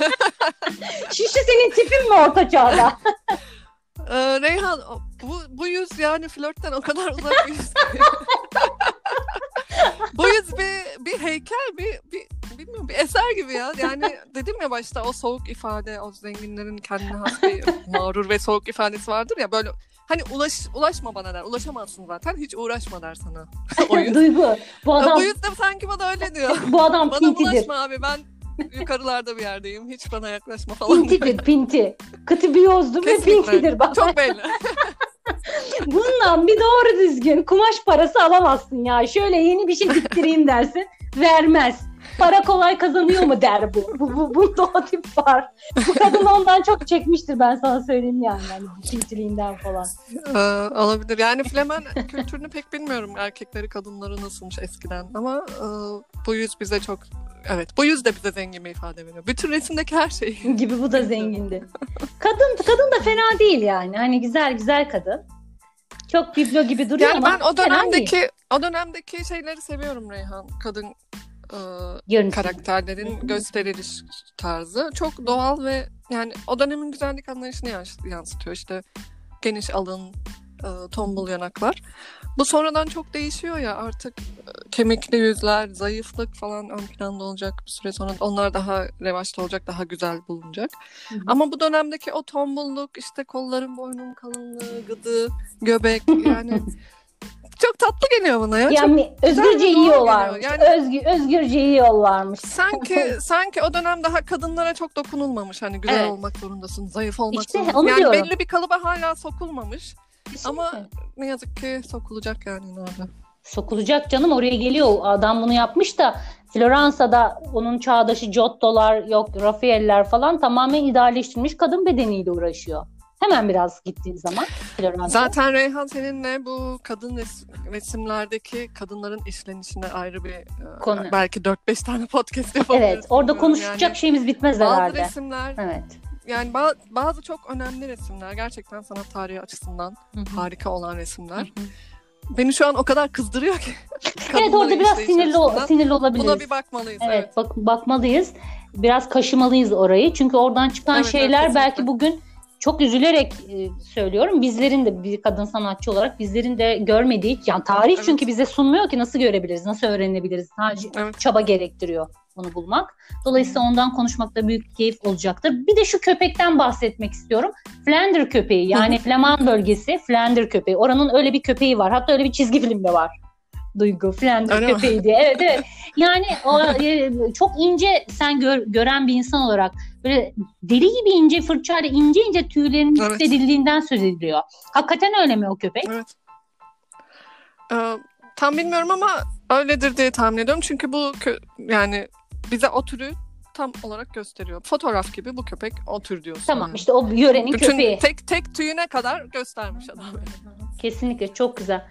A: Şişi senin tipin mi orta çağda?
B: Ee, Reyhan bu, bu yüz yani flörtten o kadar uzak bir yüz. yüz bir, bir heykel bir, bir bilmiyorum bir eser gibi ya. Yani dedim ya başta o soğuk ifade o zenginlerin kendine has bir mağrur ve soğuk ifadesi vardır ya böyle hani ulaş ulaşma bana der. Ulaşamazsın zaten. Hiç uğraşma der sana.
A: Duygu. Bu adam
B: bu yüz de sanki bana öyle diyor.
A: bu adam
B: Bana
A: pintidir.
B: bulaşma abi ben yukarılarda bir yerdeyim. Hiç bana yaklaşma falan.
A: Pintidir, pinti. Kıtibiyozdur ve pintidir. Bak.
B: Çok belli.
A: Bundan bir doğru düzgün kumaş parası alamazsın ya. Şöyle yeni bir şey diktireyim dersin. Vermez. Para kolay kazanıyor mu der bu. bu, bu bunda o tip var. Bu kadın ondan çok çekmiştir ben sana söyleyeyim yani. yani cinsiliğinden falan.
B: Ee, olabilir. Yani Flemen kültürünü pek bilmiyorum. Erkekleri kadınları nasılmış eskiden. Ama e, bu yüz bize çok Evet bu yüz de bize zengin bir ifade veriyor. Bütün resimdeki her şey.
A: gibi bu da zengindi. Kadın kadın da fena değil yani. Hani güzel güzel kadın. Çok biblo gibi duruyor
B: Yani
A: ama
B: ben o dönemdeki o dönemdeki şeyleri seviyorum Reyhan. Kadın e, karakterlerin gösteriliş tarzı çok doğal ve yani o dönemin güzellik anlayışını yans- yansıtıyor. İşte geniş alın, e, tombul yanaklar. Bu sonradan çok değişiyor ya artık e, kemikli yüzler, zayıflık falan ön planda olacak bir süre sonra. Onlar daha revaçta olacak, daha güzel bulunacak.
A: Hı hı.
B: Ama bu dönemdeki o tombulluk, işte kolların boynun kalınlığı, gıdı, göbek yani çok tatlı geliyor bana ya. Çok
A: Yani
B: güzel
A: özgürce yiyorlarmış.
B: Yani-
A: Özgür, özgürce yiyorlarmış.
B: sanki sanki o dönem daha kadınlara çok dokunulmamış. Hani güzel
A: Evet.
B: olmak zorundasın, zayıf olmak
A: İşte
B: zorundasın.
A: onu
B: yani
A: diyorum.
B: belli bir kalıba hala sokulmamış. Ama
A: Kesinlikle.
B: ne yazık ki sokulacak yani ileride.
A: Sokulacak canım oraya geliyor. Adam bunu yapmış da Floransa'da onun çağdaşı Giotto'lar yok Rafael'ler falan tamamen idealleştirilmiş kadın bedeniyle uğraşıyor. Hemen biraz gittiğin zaman Floransa.
B: Zaten Reyhan seninle bu kadın res- resimlerdeki kadınların işlenişine ayrı bir e,
A: Konu.
B: belki 4-5 tane podcast yapabiliriz.
A: Evet orada konuşacak
B: Yani
A: şeyimiz bitmez
B: bazı
A: herhalde.
B: resimler
A: Evet.
B: yani ba- bazı çok önemli resimler gerçekten sanat tarihi açısından
A: Hı hı.
B: harika olan resimler.
A: Hı hı.
B: Beni şu an o kadar kızdırıyor ki.
A: Evet orada biraz sinirli o- sinirli olabiliriz.
B: Buna bir bakmalıyız.
A: Evet,
B: Evet.
A: bak bakmalıyız. Biraz kaşımalıyız orayı. Çünkü oradan çıkan
B: Evet, evet,
A: şeyler
B: kesinlikle.
A: belki bugün çok üzülerek e, söylüyorum. Bizlerin de bir kadın sanatçı olarak bizlerin de görmediği yani tarih
B: Evet.
A: çünkü bize sunmuyor ki nasıl görebiliriz, nasıl öğrenebiliriz. Sadece
B: Evet.
A: çaba gerektiriyor onu bulmak. Dolayısıyla ondan konuşmakta büyük keyif olacaktır. Bir de şu köpekten bahsetmek istiyorum. Flander köpeği yani Flaman bölgesi Flander köpeği. Oranın öyle bir köpeği var. Hatta öyle bir çizgi filmde var. Duygu
B: mi?
A: köpeği diye. Evet evet. Yani o, e, çok ince sen gör- gören bir insan olarak böyle deli gibi ince fırçayla ince ince tüylerinin
B: Evet.
A: hissedildiğinden söz ediliyor. Hakikaten öyle mi o köpek?
B: Evet. Ee, tam bilmiyorum ama öyledir diye tahmin ediyorum. Çünkü bu kö- yani bize o türü tam olarak gösteriyor. Fotoğraf gibi bu köpek o tür diyorsun.
A: Tamam işte o yörenin
B: Bütün
A: köpeği.
B: tek tek tüyüne kadar göstermiş adam.
A: Kesinlikle çok güzel.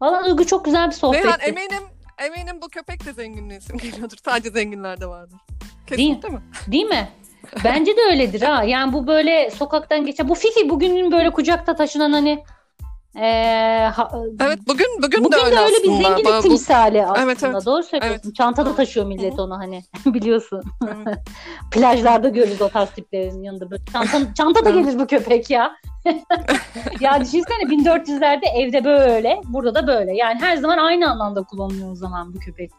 A: Valla Duygu çok güzel bir sohbetti.
B: Reyhan eminim eminim bu köpek de zenginliğe geliyordur. Sadece zenginlerde vardır.
A: Değil.
B: Kesinlikle mi?
A: Değil mi? Bence de öyledir ha. Yani bu böyle sokaktan geçen bu Fifi bugünün böyle kucakta taşınan hani eee, ha-
B: Evet bugün bugün,
A: bugün
B: de öyle,
A: de öyle bir zenginlik
B: Bu- bu-
A: timsali aslında.
B: Evet, evet.
A: Doğru söylüyorsun. Çantada
B: Evet.
A: taşıyor millet onu hani biliyorsun.
B: Evet.
A: Plajlarda görürüz o tarz tiplerin yanında böyle. Çanta, çantada
B: Evet.
A: gelir bu köpek ya. Ya düşünsene 1400'lerde evde böyle, burada da böyle. Yani her zaman aynı anlamda kullanılıyor o zaman bu köpek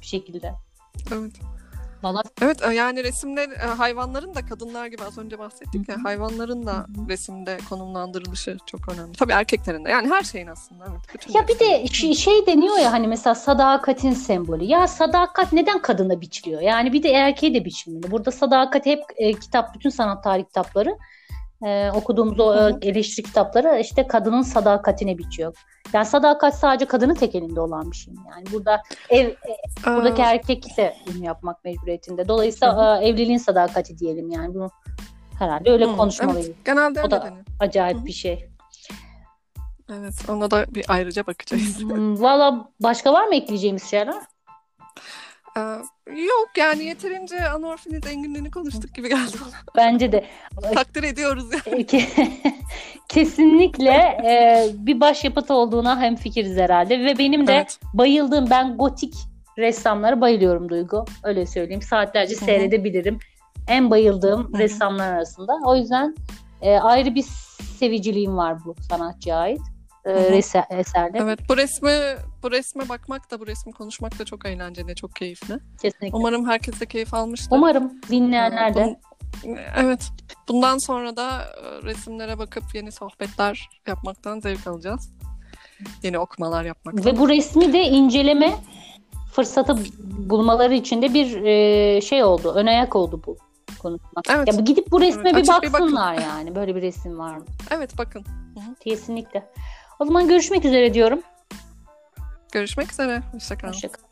A: bir şekilde.
B: evet.
A: Valla
B: Evet e, yani resimler e, hayvanların da kadınlar gibi az önce bahsettik ya hayvanların da
A: Hı hı.
B: resimde konumlandırılışı çok önemli. Tabii erkeklerin de yani her şeyin aslında. Evet, bütün
A: Ya bir de şey, şey deniyor ya hani mesela sadakatin sembolü. Ya sadakat neden kadına biçiliyor? Yani bir de erkeğe de biçilmeli. Burada sadakat hep e, kitap, bütün sanat tarih kitapları e, okuduğumuz o
B: Hı hı.
A: e, eleştiri kitapları işte kadının sadakatine biçiyor. Yani sadakat sadece kadının tek elinde olan bir şey. Yani burada ev e, buradaki erkek de bunu yapmak mecburiyetinde. Dolayısıyla e, evliliğin sadakati diyelim yani bunu herhalde öyle
B: Hı,
A: konuşmalıyız.
B: genelde
A: o
B: öyle
A: da-
B: deniyor.
A: Acayip
B: Hı hı.
A: bir şey.
B: Evet ona da bir ayrıca bakacağız.
A: Valla başka var mı ekleyeceğimiz şeyler?
B: Ee, yok yani yeterince anorfinin zenginliğini konuştuk gibi geldi bana.
A: Bence de.
B: Takdir ediyoruz ya.
A: Ke- Kesinlikle e, bir başyapıt olduğuna hemfikiriz herhalde ve benim de
B: Evet.
A: bayıldığım ben gotik ressamlara bayılıyorum Duygu. Öyle söyleyeyim. Saatlerce
B: Hı hı.
A: seyredebilirim. En bayıldığım
B: Hı hı.
A: ressamlar arasında. O yüzden e, ayrı bir seviciliğim var bu sanatçıya ait e, rese- eserle.
B: Evet bu resmi bu resme bakmak da bu resmi konuşmak da çok eğlenceli, çok keyifli.
A: Kesinlikle.
B: Umarım herkes de keyif almıştır.
A: Umarım dinleyenler de.
B: Bun- Evet. Bundan sonra da e, resimlere bakıp yeni sohbetler yapmaktan zevk alacağız. Yeni okumalar yapmaktan.
A: Ve bu resmi de inceleme fırsatı bulmaları için de bir e, şey oldu. Ön ayak oldu bu konuşmak.
B: Evet.
A: Ya gidip bu resme
B: Evet,
A: bir
B: açıp bir bakın.
A: baksınlar yani. Böyle bir resim var mı?
B: Evet bakın.
A: Kesinlikle. O zaman görüşmek üzere diyorum.
B: Görüşmek üzere. Hoşçakalın.
A: Hoşçakalın.